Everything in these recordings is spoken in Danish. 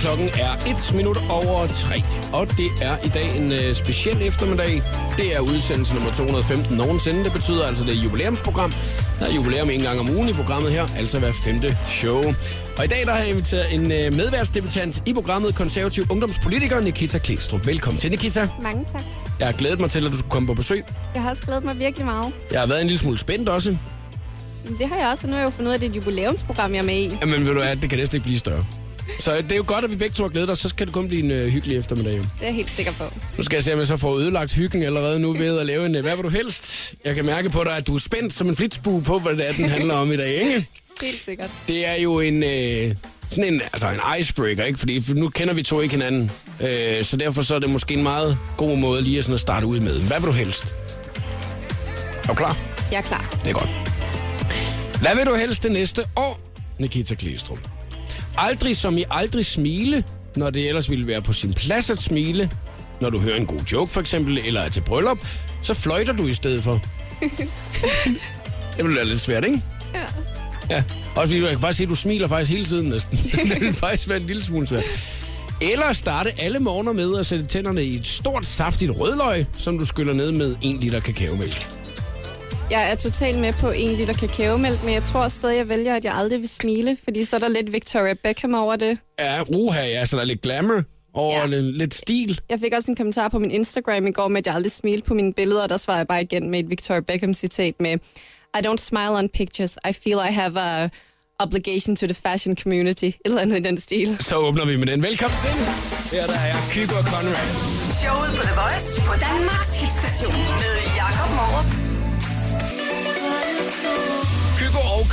Klokken er 1 minut over 3. Og det er i dag en øh, speciel eftermiddag. Det er udsendelse nummer 215 nogensinde. Det betyder altså, det er jubilæumsprogram. Der er jubilæum en gang om ugen i programmet her, altså hver femte show. Og i dag der har jeg inviteret en øh, medværsdebutant i programmet, konservativ ungdomspolitiker Nikita Klestrup. Velkommen til, Nikita. Mange tak. Jeg har glædet mig til, at du skulle komme på besøg. Jeg har også glædet mig virkelig meget. Jeg har været en lille smule spændt også. Det har jeg også, og nu har jeg jo fundet ud af, at det er et jubilæumsprogram, jeg er med i. Jamen ved du hvad, det kan næsten ikke blive større. Så det er jo godt, at vi begge to har glædet os. Så skal det kun blive en øh, hyggelig eftermiddag. Det er jeg helt sikker på. Nu skal jeg se, om jeg så får ødelagt hyggen allerede nu ved at lave en øh, Hvad vil du helst? Jeg kan mærke på dig, at du er spændt som en flitsbue på, hvad det er, den handler om i dag, ikke? Helt sikkert. Det er jo en, øh, sådan en, altså en icebreaker, ikke? Fordi nu kender vi to ikke hinanden. Øh, så derfor så er det måske en meget god måde lige at, sådan at starte ud med. Hvad vil du helst? Er du klar? Jeg er klar. Det er godt. Hvad vil du helst det næste år, Nikita Klestrup? Aldrig som i aldrig smile, når det ellers ville være på sin plads at smile. Når du hører en god joke for eksempel, eller er til bryllup, så fløjter du i stedet for. det vil være lidt svært, ikke? Ja. Ja, også fordi jeg kan faktisk sige, at du smiler faktisk hele tiden næsten. det vil faktisk være en lille smule svært. Eller starte alle morgener med at sætte tænderne i et stort, saftigt rødløg, som du skyller ned med en liter kakaomælk. Jeg er totalt med på en liter kakaomælk, men jeg tror stadig, jeg vælger, at jeg aldrig vil smile, fordi så er der lidt Victoria Beckham over det. Ja, uha, ja, så der er lidt glamour og ja. Ja. lidt, lidt stil. Jeg fik også en kommentar på min Instagram i går med, at jeg aldrig smilte på mine billeder, og der svarede jeg bare igen med et Victoria Beckham-citat med I don't smile on pictures. I feel I have a obligation to the fashion community. Et eller andet i den stil. Så åbner vi med den. Velkommen til. Her der er jeg, Kygo og Conrad. Showet på The Voice på Danmarks hitstation med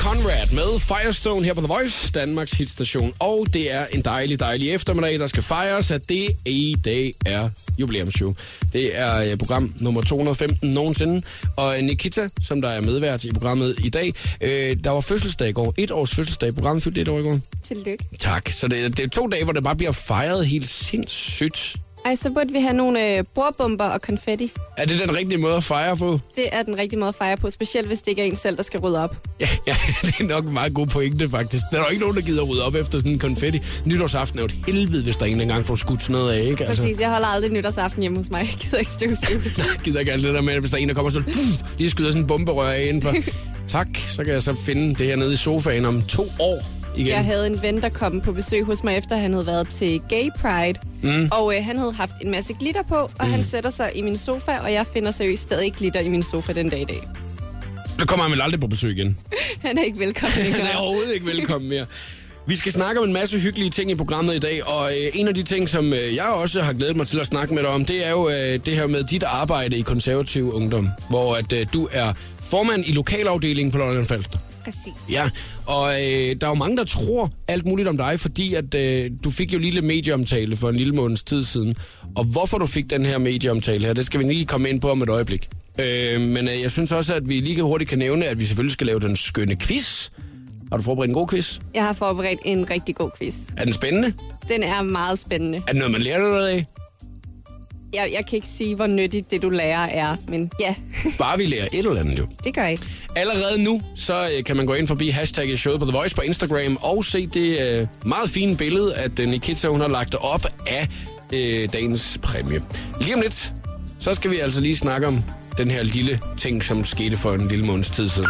Conrad med Firestone her på The Voice, Danmarks hitstation. Og det er en dejlig, dejlig eftermiddag, der skal fejres, at det i dag er jubilæumsshow. Det er øh, program nummer 215 nogensinde. Og Nikita, som der er medvært i programmet i dag, øh, der var fødselsdag i går. Et års fødselsdag. Programmet fyldte et år i går. Tillykke. Tak. Så det, det er to dage, hvor det bare bliver fejret helt sindssygt. Ej, så burde vi have nogle øh, bordbomber og konfetti. Er det den rigtige måde at fejre på? Det er den rigtige måde at fejre på, specielt hvis det ikke er en selv, der skal rydde op. Ja, ja, det er nok en meget god pointe, faktisk. Der er jo ikke nogen, der gider rydde op efter sådan en konfetti. Nytårsaften er jo et helvede, hvis der ingen engang får skudt sådan noget af, ikke? Altså, Præcis, jeg holder aldrig nytårsaften hjemme hos mig. Jeg gider ikke støvsuge. jeg gider ikke alt det der med, hvis der er en, der kommer sådan, lige skyder sådan en bomberør af indenfor. tak, så kan jeg så finde det her nede i sofaen om to år igen. Jeg havde en ven, der kom på besøg hos mig, efter han havde været til Gay Pride. Mm. Og øh, han havde haft en masse glitter på, og mm. han sætter sig i min sofa, og jeg finder seriøst stadig glitter i min sofa den dag i dag. Så kommer han vel aldrig på besøg igen. Han er ikke velkommen Han er længere. overhovedet ikke velkommen mere. Vi skal snakke om en masse hyggelige ting i programmet i dag, og øh, en af de ting, som øh, jeg også har glædet mig til at snakke med dig om, det er jo øh, det her med dit arbejde i konservativ ungdom, hvor at øh, du er formand i lokalafdelingen på Lolland Falster. Præcis. Ja, og øh, der er jo mange, der tror alt muligt om dig, fordi at øh, du fik jo lille medieomtale for en lille måneds tid siden. Og hvorfor du fik den her medieomtale her, det skal vi lige komme ind på om et øjeblik. Øh, men øh, jeg synes også, at vi lige hurtigt kan nævne, at vi selvfølgelig skal lave den skønne quiz. Har du forberedt en god quiz? Jeg har forberedt en rigtig god quiz. Er den spændende? Den er meget spændende. Er det noget, man lærer noget af? Jeg, jeg kan ikke sige, hvor nyttigt det, du lærer, er, men ja, Bare vi lærer et eller andet jo. det gør jeg. Allerede nu, så øh, kan man gå ind forbi hashtagget showet på The Voice på Instagram og se det øh, meget fine billede, at øh, Nikita hun har lagt op af øh, dagens præmie. Lige om lidt, så skal vi altså lige snakke om den her lille ting, som skete for en lille måneds tid siden.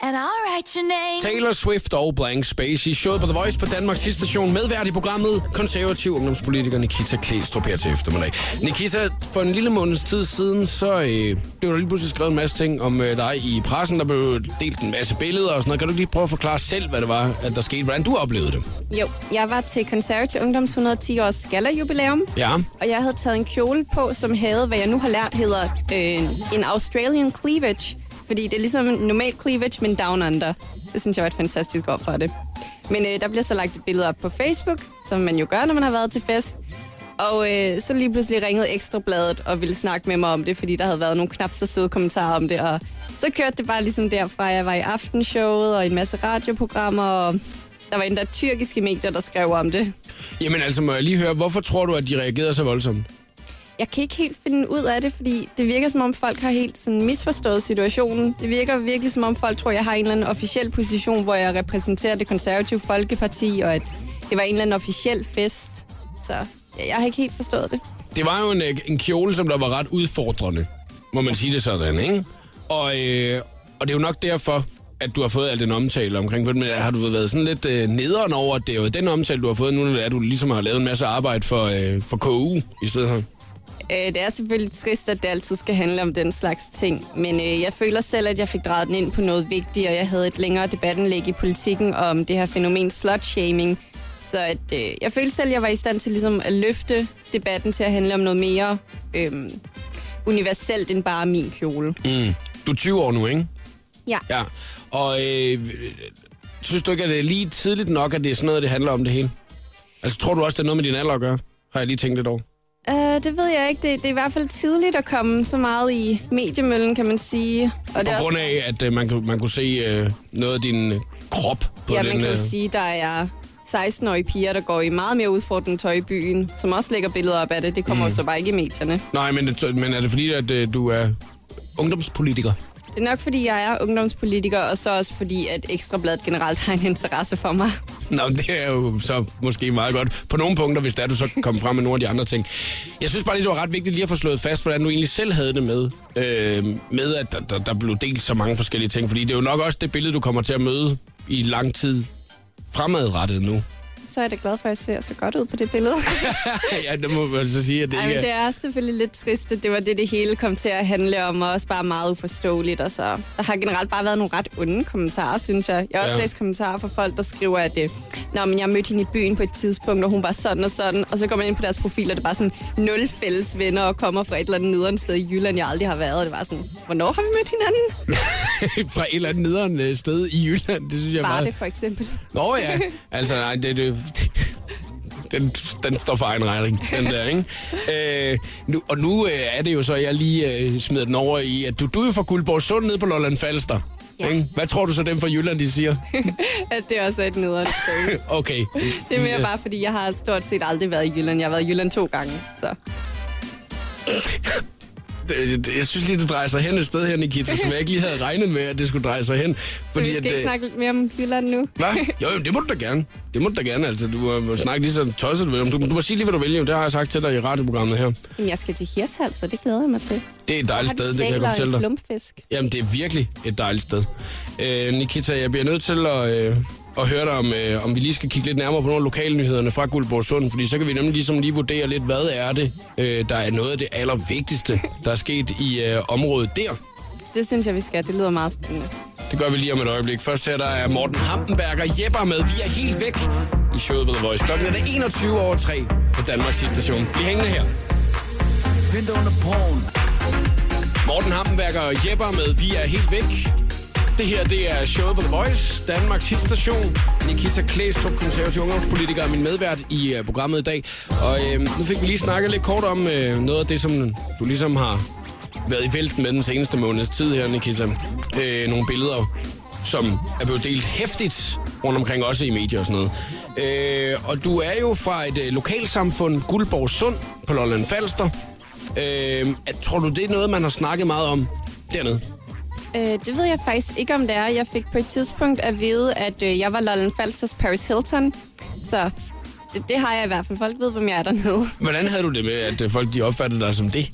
And I'll write your name. Taylor Swift og Blank Space i showet på The Voice på Danmarks station. Medvært i programmet, konservativ ungdomspolitiker Nikita Klæstrup her til eftermiddag. Nikita, for en lille måneds tid siden, så øh, blev der lige pludselig skrevet en masse ting om øh, dig i pressen. Der blev delt en masse billeder og sådan noget. Kan du lige prøve at forklare selv, hvad det var, at der skete? Hvordan du oplevede det? Jo, jeg var til Konservativ Ungdoms 110 års skala-jubilæum. Ja. Og jeg havde taget en kjole på, som havde, hvad jeg nu har lært, hedder øh, en Australian cleavage. Fordi det er ligesom en normal cleavage, men down under. Det synes jeg var et fantastisk ord for det. Men øh, der bliver så lagt et billede op på Facebook, som man jo gør, når man har været til fest. Og øh, så lige pludselig ringede Ekstrabladet og ville snakke med mig om det, fordi der havde været nogle knap så søde kommentarer om det. Og så kørte det bare ligesom derfra. Jeg var i aftenshowet og i en masse radioprogrammer, og der var endda tyrkiske medier, der skrev om det. Jamen altså, må jeg lige høre, hvorfor tror du, at de reagerede så voldsomt? Jeg kan ikke helt finde ud af det, fordi det virker som om folk har helt sådan misforstået situationen. Det virker virkelig som om folk tror, jeg har en eller anden officiel position, hvor jeg repræsenterer det konservative folkeparti, og at det var en eller anden officiel fest. Så ja, jeg har ikke helt forstået det. Det var jo en, øh, en kjole, som der var ret udfordrende, må man sige det sådan, ikke? Og, øh, og det er jo nok derfor, at du har fået al den omtale omkring men har du været sådan lidt øh, nederen over, at det er jo den omtale, du har fået nu, at du ligesom har lavet en masse arbejde for, øh, for KU i stedet for? Øh, det er selvfølgelig trist, at det altid skal handle om den slags ting, men øh, jeg føler selv, at jeg fik drejet den ind på noget vigtigt, og jeg havde et længere debattenlæg i politikken om det her fænomen slut-shaming. Så at, øh, jeg følte selv, at jeg var i stand til ligesom, at løfte debatten til at handle om noget mere øh, universelt end bare min kjole. Mm. Du er 20 år nu, ikke? Ja. Ja. Og øh, synes du ikke, at det er lige tidligt nok, at det er sådan noget, det handler om det hele? Altså, tror du også, det er noget med din alder at gøre? Har jeg lige tænkt lidt over. Uh, det ved jeg ikke. Det, det er i hvert fald tidligt at komme så meget i mediemøllen, kan man sige. Og det På er grund af, at øh, man, man kunne se øh, noget af din krop på ja, den... man kan jo sige, der er 16-årige piger, der går i meget mere udfordrende tøj i byen, som også lægger billeder op af det. Det kommer mm. jo så bare ikke i medierne. Nej, men, det, men er det fordi, at øh, du er ungdomspolitiker? Det er nok, fordi jeg er ungdomspolitiker, og så også fordi, at Ekstrabladet generelt har en interesse for mig. Nå, det er jo så måske meget godt. På nogle punkter, hvis det er, du så kom frem med nogle af de andre ting. Jeg synes bare lige, det var ret vigtigt lige at få slået fast, hvordan du egentlig selv havde det med, øh, med at der, der, der blev delt så mange forskellige ting. Fordi det er jo nok også det billede, du kommer til at møde i lang tid fremadrettet nu. Så er jeg da glad for, at jeg ser så godt ud på det billede. ja, det må man så sige, at det Ej, ikke er... det er selvfølgelig lidt trist, at det var det, det hele kom til at handle om, og også bare meget uforståeligt. Og så, der har generelt bare været nogle ret onde kommentarer, synes jeg. Jeg har også Ja. læst kommentarer fra folk, der skriver, at øh, Nå, men jeg mødte hende i byen på et tidspunkt, og hun var sådan og sådan. Og så går man ind på deres profil, og det er bare sådan nul fælles venner, og kommer fra et eller andet nederen sted i Jylland, jeg aldrig har været. Og det var sådan, hvornår har vi mødt hinanden? fra et eller andet nederen øh, sted i Jylland. Det synes jeg er Bare meget... det for eksempel. Nå ja, altså nej, det, det, den, den står for egen regning, den der, ikke? Øh, nu, og nu øh, er det jo så, jeg lige øh, smider den over i, at du, du er jo fra Guldborg Sund nede på Lolland Falster. Ja. Ikke? Hvad tror du så, dem fra Jylland, de siger? at det også er et nederen sted. Okay. Det er mere bare, fordi jeg har stort set aldrig været i Jylland. Jeg har været i Jylland to gange, så... Det, jeg synes lige, det drejer sig hen et sted her, Nikita, som jeg ikke lige havde regnet med, at det skulle dreje sig hen. Fordi vi skal at, ikke snakke lidt mere om Jylland nu. Hvad? Jo, jo, det må du da gerne. Det må du da gerne, altså. Du må, snakke lige så tosset du vil. Du, du må sige lige, hvad du vælger. Det har jeg sagt til dig i radioprogrammet her. Jamen, jeg skal til Hirshals, så det glæder jeg mig til. Det er et dejligt sted, det de kan jeg godt fortælle dig. klumpfisk? Jamen, det er virkelig et dejligt sted. Øh, Nikita, jeg bliver nødt til at, øh, høre dig, om, øh, om vi lige skal kigge lidt nærmere på nogle af lokalnyhederne fra Guldborg Sund, fordi så kan vi nemlig ligesom lige vurdere lidt, hvad er det, øh, der er noget af det allervigtigste, der er sket i øh, området der. Det synes jeg, vi skal. Det lyder meget spændende. Det gør vi lige om et øjeblik. Først her, der er Morten Hampenberg og Jepper med. Vi er helt væk i showet på The Voice. Klokken er det 21 over 3 på Danmarks station. Bliv hængende her. Vind under. Morten Hampenberg og Jepper med Vi er helt væk. Det her, det er showet på The Voice, Danmarks hitstation. Nikita Klæstrup, konservativ ungdomspolitiker, er min medvært i uh, programmet i dag. Og øh, nu fik vi lige snakket lidt kort om øh, noget af det, som du ligesom har været i vælten med den seneste måneds tid her, Nikita. Øh, nogle billeder, som er blevet delt hæftigt rundt omkring, også i medier og sådan noget. Øh, og du er jo fra et øh, lokalsamfund, Guldborg Sund på Lolland Falster. Øh, at, tror du, det er noget, man har snakket meget om dernede? Øh, det ved jeg faktisk ikke, om det er. Jeg fik på et tidspunkt at vide, at øh, jeg var Lolland Falsters Paris Hilton. Så det, det har jeg i hvert fald. Folk ved, hvem jeg er dernede. Hvordan havde du det med, at øh, folk de opfattede dig som det?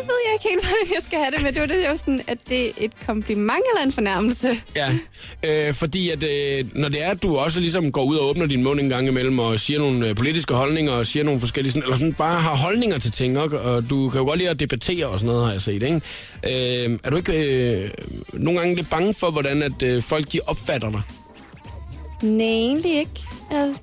Det ved jeg ikke helt, hvordan jeg skal have det med. Det var det jo sådan, at det er et kompliment eller en fornærmelse. Ja, øh, fordi at, øh, når det er, at du også ligesom går ud og åbner din mund en gang imellem og siger nogle øh, politiske holdninger og siger nogle forskellige, sådan, eller sådan bare har holdninger til ting, og, og du kan jo godt lide at debattere og sådan noget, har jeg set, ikke? Øh, er du ikke øh, nogle gange lidt bange for, hvordan at øh, folk de opfatter dig? Nej, egentlig ikke. Jeg,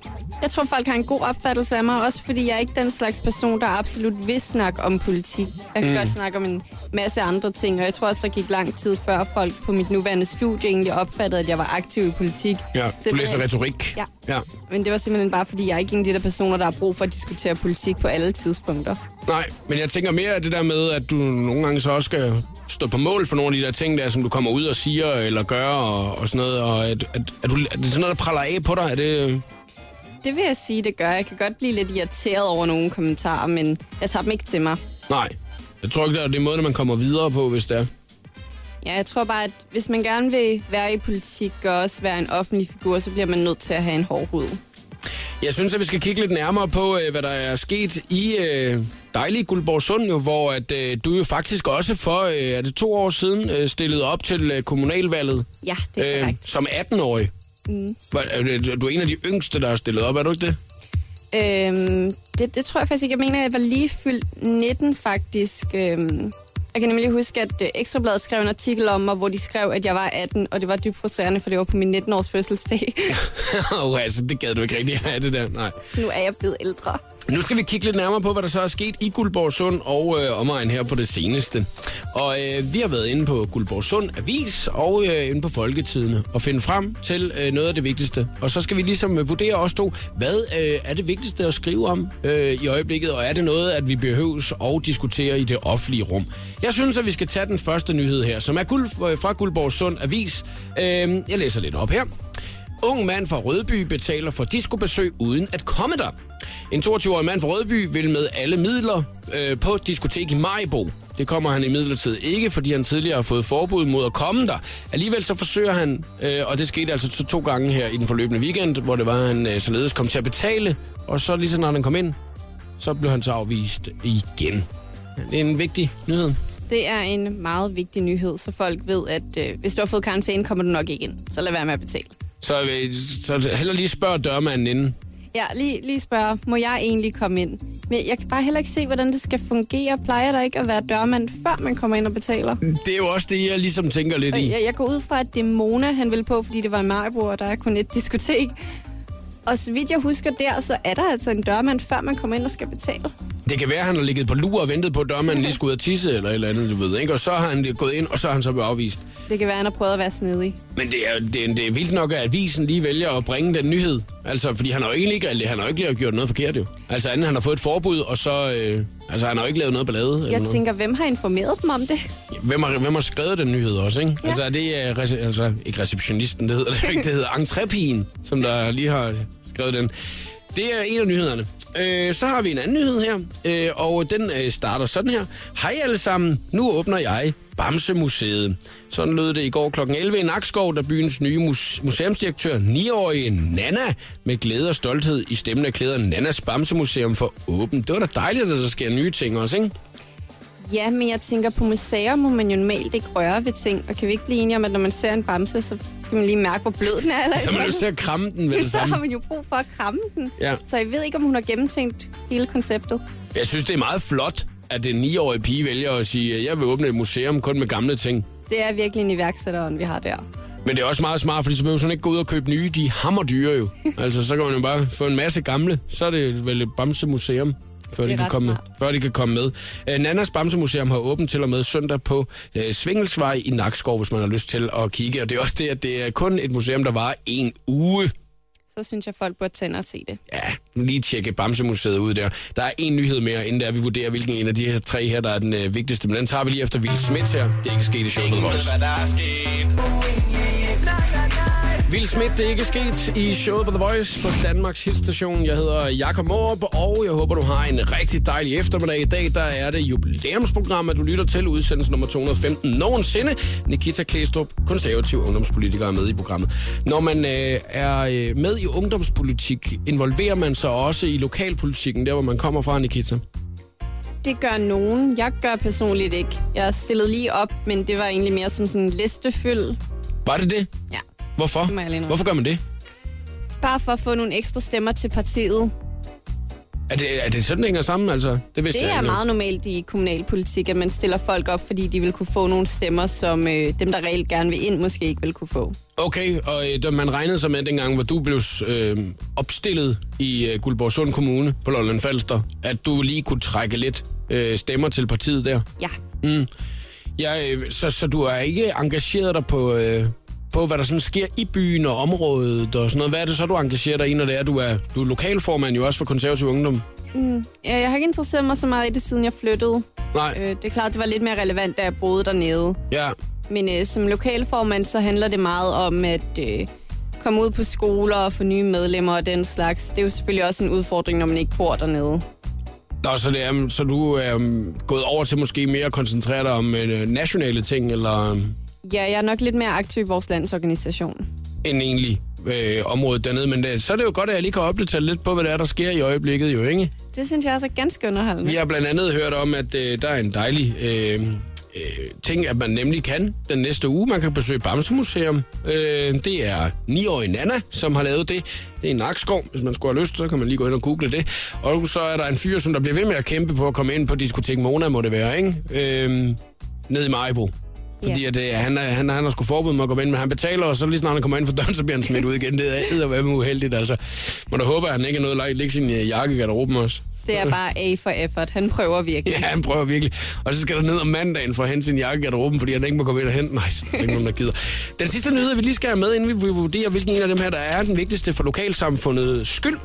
jeg tror, folk har en god opfattelse af mig, også fordi jeg er ikke den slags person, der absolut vil snakke om politik. Jeg kan mm. godt snakke om en masse andre ting, og jeg tror også, der gik lang tid før folk på mit nuværende studie egentlig opfattede, at jeg var aktiv i politik. Ja, du Simpelthen- læser retorik. Ja. ja. Men det var simpelthen bare, fordi jeg er ikke en af de der personer, der har brug for at diskutere politik på alle tidspunkter. Nej, men jeg tænker mere af det der med, at du nogle gange så også skal stå på mål for nogle af de der ting der, som du kommer ud og siger eller gør og, og sådan noget. Og at, at, at du, er det sådan noget, der praller af på dig? Er det... Det vil jeg sige, det gør. Jeg kan godt blive lidt irriteret over nogle kommentarer, men jeg tager dem ikke til mig. Nej. Jeg tror ikke, det er, det måden, man kommer videre på, hvis det er. Ja, jeg tror bare, at hvis man gerne vil være i politik og også være en offentlig figur, så bliver man nødt til at have en hård hud. Jeg synes, at vi skal kigge lidt nærmere på, øh, hvad der er sket i øh, dejlige Guldborg Sund, jo, hvor at, øh, du jo faktisk også for, øh, er det to år siden, øh, stillede op til øh, kommunalvalget Ja, det er korrekt. som 18-årig. Mm. Du er en af de yngste, der har stillet op, er du ikke det? Øhm, det, det tror jeg faktisk ikke. Jeg mener, jeg var lige fyldt 19 faktisk. Øhm, jeg kan nemlig huske, at øh, Ekstrabladet skrev en artikel om mig, hvor de skrev, at jeg var 18, og det var dybt frustrerende, for det var på min 19-års fødselsdag. oh, altså, det gad du ikke rigtig have, det der. Nej. nu er jeg blevet ældre. Nu skal vi kigge lidt nærmere på, hvad der så er sket i Guldborg Sund og øh, omegn her på det seneste. Og øh, vi har været inde på Guldborg Sund Avis og øh, inde på Folketidene og finde frem til øh, noget af det vigtigste. Og så skal vi ligesom øh, vurdere os to, hvad øh, er det vigtigste at skrive om øh, i øjeblikket, og er det noget, at vi behøves at diskutere i det offentlige rum. Jeg synes, at vi skal tage den første nyhed her, som er guld, øh, fra Guldborg Sund Avis. Øh, jeg læser lidt op her. Ung mand fra Rødby betaler for diskobesøg uden at komme der. En 22-årig mand fra Rødby vil med alle midler øh, på diskotek i Majbo. Det kommer han i midlertid ikke, fordi han tidligere har fået forbud mod at komme der. Alligevel så forsøger han, øh, og det skete altså to, gange her i den forløbende weekend, hvor det var, han øh, således kom til at betale, og så lige så når han kom ind, så blev han så afvist igen. Det er en vigtig nyhed. Det er en meget vigtig nyhed, så folk ved, at øh, hvis du har fået karantæne, kommer du nok ikke ind. Så lad være med at betale. Så, øh, så heller lige spørg dørmanden inden. Ja, lige, lige spørge, må jeg egentlig komme ind? Men jeg kan bare heller ikke se, hvordan det skal fungere. Plejer der ikke at være dørmand, før man kommer ind og betaler? Det er jo også det, jeg ligesom tænker lidt Og i. jeg, jeg går ud fra, at det er Mona, han vil på, fordi det var i Majbo, og der er kun et diskotek. Og så vidt jeg husker der, så er der altså en dørmand, før man kommer ind og skal betale. Det kan være, at han har ligget på lur og ventet på, at dørmanden lige skulle ud og tisse eller et eller andet, du ved, ikke? Og så har han gået ind, og så har han så blevet afvist. Det kan være, at han har prøvet at være snedig. Men det er, det, er, det er vildt nok, at avisen lige vælger at bringe den nyhed. Altså, fordi han har jo egentlig ikke, han har jo ikke gjort noget forkert, jo. Altså, anden, han har fået et forbud, og så... Øh, altså, han har jo ikke lavet noget ballade. eller Jeg noget. tænker, hvem har informeret dem om det? Hvem har, hvem har skrevet den nyhed også, ikke? Ja. Altså, er det er rece- altså, ikke receptionisten, det hedder det ikke, det hedder entrepien, som der lige har skrevet den. Det er en af nyhederne. Øh, så har vi en anden nyhed her, øh, og den øh, starter sådan her. Hej alle sammen, nu åbner jeg Bamsemuseet. Sådan lød det i går kl. 11 i Nakskov, da byens nye mus- museumsdirektør, 9-årige Nana, med glæde og stolthed i stemmen erklærede Nannas Bamsemuseum for åbent. Det var da dejligt, at der sker nye ting også, ikke? Ja, men jeg tænker, på museer må man jo normalt ikke røre ved ting. Og kan vi ikke blive enige om, at når man ser en bamse, så skal man lige mærke, hvor blød den er? Eller Så man lyst til at kramme den eller det Så har man jo brug for at kramme den. Ja. Så jeg ved ikke, om hun har gennemtænkt hele konceptet. Jeg synes, det er meget flot, at den 9-årige pige vælger at sige, at jeg vil åbne et museum kun med gamle ting. Det er virkelig en iværksætteren, vi har der. Men det er også meget smart, fordi så behøver hun ikke gå ud og købe nye. De er hammerdyre jo. altså, så kan man jo bare få en masse gamle. Så er det vel et Bamsemuseum, før, de kan, komme, smart. før de kan komme med. Uh, Nannas Bamsemuseum har åbent til og med søndag på uh, Svingelsvej i Nakskov, hvis man har lyst til at kigge. Og det er også det, at det er kun et museum, der varer en uge. Så synes jeg, folk burde tænde og se det. Ja, lige tjekke Bamsemuseet ud der. Der er en nyhed mere, inden der vi vurderer, hvilken en af de her tre her, der er den øh, vigtigste. Men den tager vi lige efter Ville Smith her. Det er ikke sket i showet The Voice. Will Smith, det er ikke sket i showet på The Voice på Danmarks hitstation. Jeg hedder Jakob Morup, og jeg håber, du har en rigtig dejlig eftermiddag. I dag der er det jubilæumsprogram, at du lytter til udsendelse nummer 215 nogensinde. Nikita Klæstrup, konservativ ungdomspolitiker, er med i programmet. Når man øh, er øh, med i ungdomspolitik, involverer man sig også i lokalpolitikken, der hvor man kommer fra, Nikita? Det gør nogen. Jeg gør personligt ikke. Jeg stillede lige op, men det var egentlig mere som sådan en listefyld. Var det det? Ja. Hvorfor? Det må jeg lige indrømme. Hvorfor gør man det? Bare for at få nogle ekstra stemmer til partiet. Er det, er det sådan, det hænger sammen? Altså, det vidste Det jeg er meget normalt i kommunalpolitik, at man stiller folk op, fordi de vil kunne få nogle stemmer, som øh, dem, der reelt gerne vil ind, måske ikke vil kunne få. Okay, og øh, da man regnede sig med dengang, hvor du blev øh, opstillet i øh, Guldborgsund Kommune på Lolland Falster, at du lige kunne trække lidt øh, stemmer til partiet der. Ja. Ja, øh, så, så du er ikke engageret dig på, øh, på, hvad der sådan sker i byen og området og sådan noget. Hvad er det så, du engagerer dig i, når det er, du er, du er lokalformand jo også for konservativ ungdom? Ja, Jeg har ikke interesseret mig så meget i det, siden jeg flyttede. Nej, Øh, det er klart, det var lidt mere relevant, da jeg boede dernede. ja. Men øh, som lokalformand, så handler det meget om at øh, komme ud på skoler og få nye medlemmer og den slags. Det er jo selvfølgelig også en udfordring, når man ikke bor dernede. Nå, så, det er, så du er um, gået over til måske mere at koncentrere dig om øh, nationale ting, eller... Ja, jeg er nok lidt mere aktiv i vores landsorganisation. end egentlig øh, området dernede, men det, så er det jo godt, at jeg lige kan opdatere lidt på, hvad det er, der sker i øjeblikket jo, ikke? Det synes jeg også er ganske underholdende. Vi har blandt andet hørt om, at øh, der er en dejlig øh, øh, ting, at man nemlig kan den næste uge. Man kan besøge Bamse Museum. Øh, det er 9-årige Nana, som har lavet det. Det er en Nakskov. Hvis man skulle have lyst, så kan man lige gå ind og google det. Og så er der en fyr, som der bliver ved med at kæmpe på at komme ind på diskotek Mona, må det være, ikke? Øh, nede i Majbo. Fordi Ja. at, øh, han, han, han har sgu forbud med at komme ind, men han betaler, og så lige snart han kommer ind for døren, så bliver han smidt ud igen. Det er eddervæmme uheldigt, altså. Må da håbe, at han ikke er noget lagt ligge sin jakke i garderoben også. Det er bare A for effort. Han prøver virkelig. Ja, han prøver virkelig. Og så skal der ned om mandagen for at hente sin jakke i garderoben, fordi han ikke må komme ind og hente. Nej, så er der ikke nogen, der gider. Den sidste nyhed, vi lige skal have med, inden vi vurderer, hvilken en af dem her, der er den vigtigste for lokalsamfundet skyld.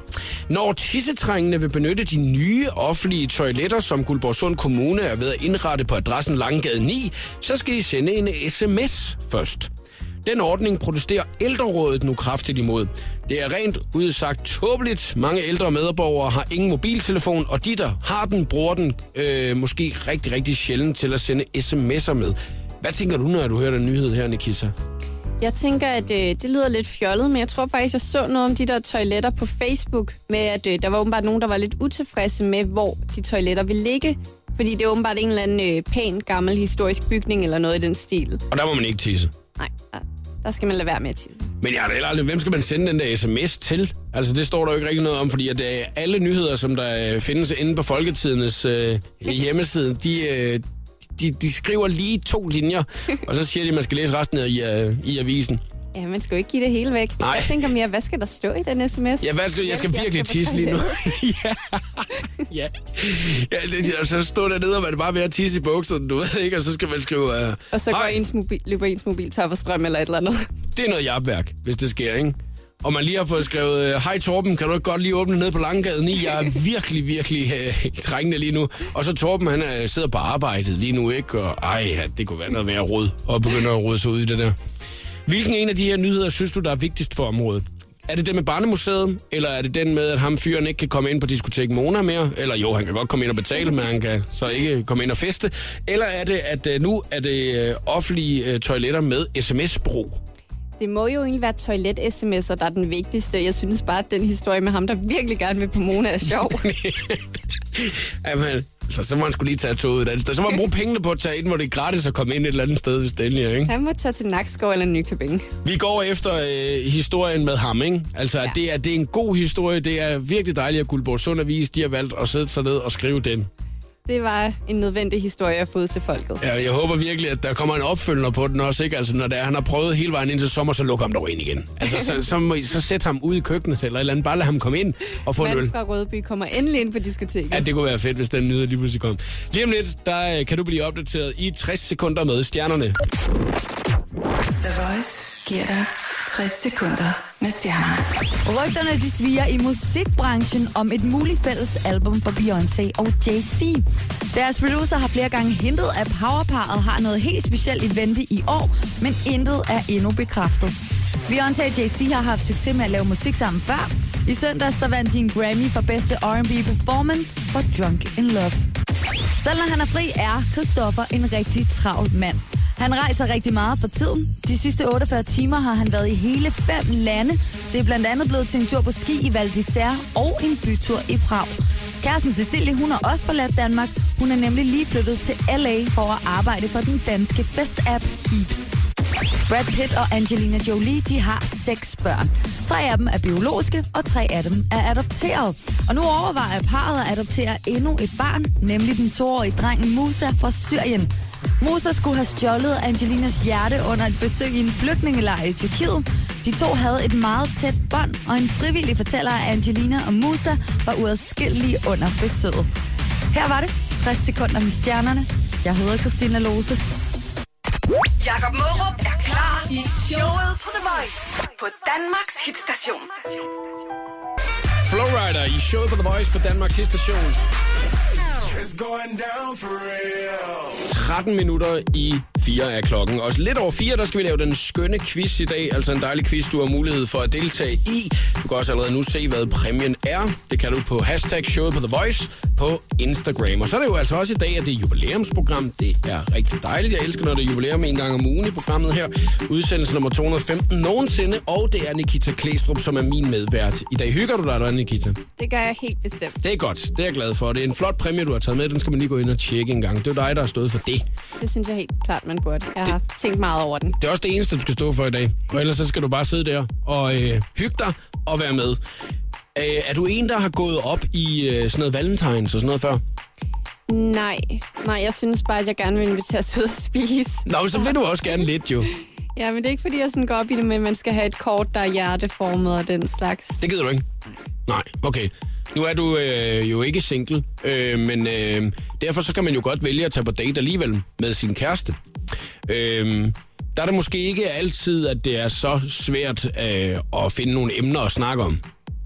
Når tissetrængende vil benytte de nye offentlige toiletter, som Guldborgsund Kommune er ved at indrette på adressen Langgade 9, så skal de sende en sms først. Den ordning protesterer ældrerådet nu kraftigt imod. Det er rent udsagt tåbeligt. Mange ældre medborgere har ingen mobiltelefon, og de, der har den, bruger den øh, måske rigtig, rigtig sjældent til at sende sms'er med. Hvad tænker du, når du hører den nyhed her, Nikissa? Jeg tænker, at øh, det lyder lidt fjollet, men jeg tror faktisk, jeg så noget om de der toiletter på Facebook, med at øh, der var åbenbart nogen, der var lidt utilfredse med, hvor de toiletter ville ligge. Fordi det er åbenbart en eller anden øh, pæn, gammel historisk bygning eller noget i den stil. Og der må man ikke tisse. Der skal man lade være med at tisse. Men jeg har da heller aldrig, hvem skal man sende den der sms til? Altså, det står der jo ikke rigtig noget om, fordi at øh, alle nyheder, som der øh, findes inde på Folketidens øh, hjemmeside, de, øh, de, de skriver lige to linjer, og så siger de, at man skal læse resten af i, øh, i avisen. Ja, man skal jo ikke give det hele væk. Nej. Jeg tænker mere, hvad skal der stå i den sms? Ja, hvad skal, jeg skal Jeg virkelig skal tisse lige nu. ja. ja. ja og så står der nede, og man er bare ved at tisse i bukserne, du ved ikke, og så skal man skrive... Uh, Og så går ens mobil, løber ens mobil tør for strøm eller et eller andet. Det er noget jabværk, hvis det sker, ikke? Og man lige har fået skrevet, øh, hej Torben, kan du ikke godt lige åbne ned på Langgade 9? Jeg er virkelig, virkelig øh, trængende lige nu. Og så Torben, han øh, sidder på arbejdet lige nu, ikke? Og ej, ja, det kunne være noget værd råd, og begynder at rode sig ud i det der. Hvilken en af de her nyheder synes du, der er vigtigst for området? Er det den med Barnemuseet, eller er det den med, at ham fyren ikke kan komme ind på diskotek Mona mere? Eller jo, han kan godt komme ind og betale, men han kan så ikke komme ind og feste. Eller er det, at øh, nu er det øh, offentlige øh, toiletter med sms-brug? Det må jo egentlig være toilet-sms'er, der er den vigtigste. Jeg synes bare, at den historie med ham, der virkelig gerne vil på Mona, er sjov. Jamen, så, så må han skulle lige tage toget et andet sted. Så må man bruge pengene på at tage ind, hvor det er gratis at komme ind et eller andet sted, hvis det endelig er, ikke? Han må tage til Nakskov eller Nykøbing. Vi går efter øh, historien med ham, ikke? Altså, ja. Det, er, det er en god historie. Det er virkelig dejligt, at Guldborg Sund Avis, de har valgt at sætte sig ned og skrive den. Det var en nødvendig historie at få ud til folket. Ja, jeg håber virkelig, at der kommer en opfølger på den også, ikke? Altså, når det er, han har prøvet hele vejen ind til sommer, så lukker ham dog ind igen. Altså, så, så, må I, så sæt ham ud i køkkenet eller et eller andet. Bare lad ham komme ind og få en øl. Mand fra Rødby kommer endelig ind på diskoteket. Ja, det kunne være fedt, hvis den nyhed lige pludselig kom. Lige om lidt, der øh, kan du blive opdateret i 60 sekunder med stjernerne. The Voice giver dig 60 sekunder med stjernerne. Rygterne de sviger i musikbranchen om et muligt fælles album for Beyoncé og Jay-Z. Deres producer har flere gange hintet, at powerparet har noget helt specielt i vente i år, men intet er endnu bekræftet. Beyoncé og Jay-Z har haft succes med at lave musik sammen før. I søndags der vandt de en Grammy for bedste R&B performance for Drunk in Love. Selv når han er fri, er Christoffer en rigtig travl mand. Han rejser rigtig meget for tiden. De sidste 48 timer har han været i hele fem lande. Det er blandt andet blevet til en tur på ski i Val d'Isère og en bytur i Prag. Kæresten Cecilie, hun har også forladt Danmark. Hun er nemlig lige flyttet til LA for at arbejde for den danske festapp Heaps. Brad Pitt og Angelina Jolie, de har seks børn. Tre af dem er biologiske, og tre af dem er adopteret. Og nu overvejer parret at adoptere endnu et barn, nemlig den toårige dreng Musa fra Syrien. Musa skulle have stjålet Angelinas hjerte under et besøg i en flygtningelejr i Tyrkiet. De to havde et meget tæt bånd, og en frivillig fortæller, at Angelina og Musa var uadskillelige under besøget. Her var det 60 sekunder med stjernerne. Jeg hedder Christina Lose. Jakob Mørup er klar i showet på The Voice på Danmarks hitstation. Flowrider i showet på The Voice på Danmarks station. It's going down for real. 13 minutter i 4 af klokken. Og lidt over 4, der skal vi lave den skønne quiz i dag. Altså en dejlig quiz, du har mulighed for at deltage i. Du kan også allerede nu se, hvad præmien er. Det kan du på hashtag showet på The Voice på Instagram. Og så er det jo altså også i dag, at det er jubilæumsprogram. Det er rigtig dejligt. Jeg elsker, når det er jubilæum en gang om ugen i programmet her. Udsendelse nummer 215 nogensinde. Og det er Nikita Klæstrup, som er min medvært. I dag hygger du dig, eller Nikita? Det gør jeg helt bestemt. Det er godt. Det er jeg glad for. Det er en flot præmie, du har taget med. Den skal man lige gå ind og tjekke en gang. Det er dig, der har stået for det. Det synes jeg helt klart, man burde. Jeg har tænkt meget over den. Det er også det eneste, du skal stå for i dag. Og ellers så skal du bare sidde der og øh, hygge dig og være med. Øh, er du en, der har gået op i øh, sådan noget valentines og sådan noget før? Nej, nej, jeg synes bare, at jeg gerne vil inviteres ud at spise. Nå, så vil du også gerne lidt jo. Ja, men det er ikke, fordi jeg sådan går op i det, men man skal have et kort, der er hjerteformet og den slags. Det gider du ikke? Nej, okay. Nu er du øh, jo ikke single, øh, men øh, derfor så kan man jo godt vælge at tage på date alligevel med sin kæreste. Øh, der er det måske ikke altid, at det er så svært øh, at finde nogle emner at snakke om.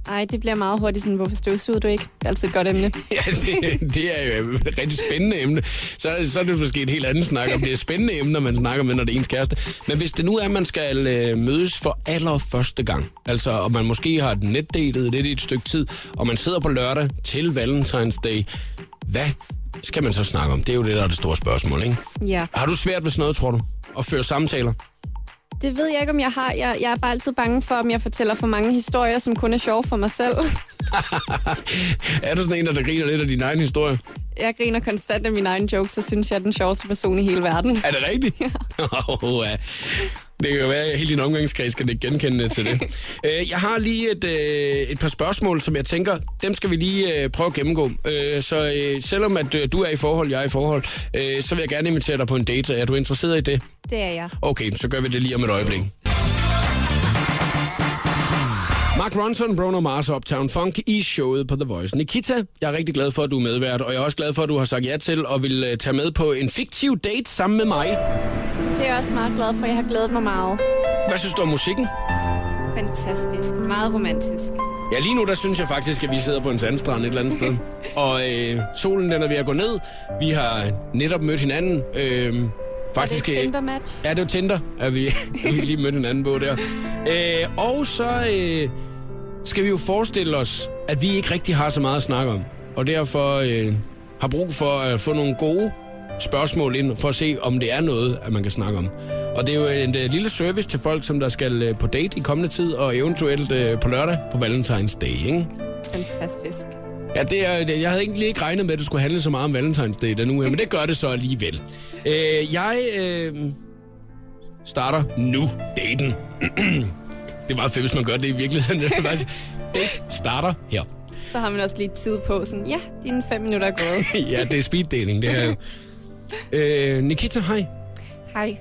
Nej, det bliver meget hurtigt sådan, hvorfor støvsuger du ikke? Det er altid et godt emne. Ja, det, det er jo et rigtig spændende emne. Så, så er det måske et helt andet snak om. Det er spændende emner, man snakker med, når det er ens kæreste. Men hvis det nu er, at man skal øh, mødes for allerførste gang, altså og man måske har netdatet lidt i et stykke tid, og man sidder på lørdag til Valentine's Day, hvad skal man så snakke om? Det er jo det, der er det store spørgsmål, ikke? Ja, Har du svært ved sådan noget, tror du? At føre samtaler? Det ved jeg ikke, om jeg har. Jeg, jeg er bare altid bange for, om jeg fortæller for mange historier, som kun er sjove for mig selv. er du sådan en, der griner lidt af din egen historie? Jeg griner konstant af mine egne jokes, så synes jeg, er den sjoveste person i hele verden. Er det rigtigt? Ja. oh, ja. Det kan jo være, at hele din omgangskreds kan ikke genkende til det. Øh, Jeg har lige et, øh, et par spørgsmål, som jeg tænker, dem skal vi lige øh, prøve at gennemgå. Så selvom at du er i forhold, jeg er i forhold, så vil jeg gerne invitere dig på en date. Er du interesseret i det? Det er jeg. Okay, så gør vi det lige om et øjeblik. Mark Ronson, Bruno Mars og Uptown Funk i showet på The Voice. Nikita, jeg er rigtig glad for, at du er medvært, og jeg er også glad for, at du har sagt ja til og vil øh, tage med på en fiktiv date sammen med mig. Det er jeg også meget glad for. Jeg har glædet mig meget. Hvad synes du om musikken? Fantastisk. Meget romantisk. Ja, lige nu der synes jeg faktisk, at vi sidder på en sandstrand et eller andet sted. Og øh, solen den er ved at gå ned. Vi har netop mødt hinanden. Øh, faktisk, er det øh, Tinder-match? Ja, det er Tinder, at vi, vi lige mødte hinanden på der. Øh, og så øh, skal vi jo forestille os, at vi ikke rigtig har så meget at snakke om. Og derfor øh, har brug for at få nogle gode spørgsmål ind, for at se, om det er noget, at man kan snakke om. Og det er jo en øh, lille service til folk, som der skal øh, på date i kommende tid, og eventuelt øh, på lørdag på Valentine's Day, ikke? Fantastisk. Ja, det er, jeg havde egentlig ikke regnet med, at det skulle handle så meget om Valentine's Day denne uge, men det gør det så alligevel. Øh, jeg øh, starter nu daten. det er meget fedt, hvis man gør det i virkeligheden. Det er Date starter her. Så har man også lige tid på sådan, ja, dine fem minutter er gået. ja, det er speed dating, det her. øh, Nikita, hej. Hej.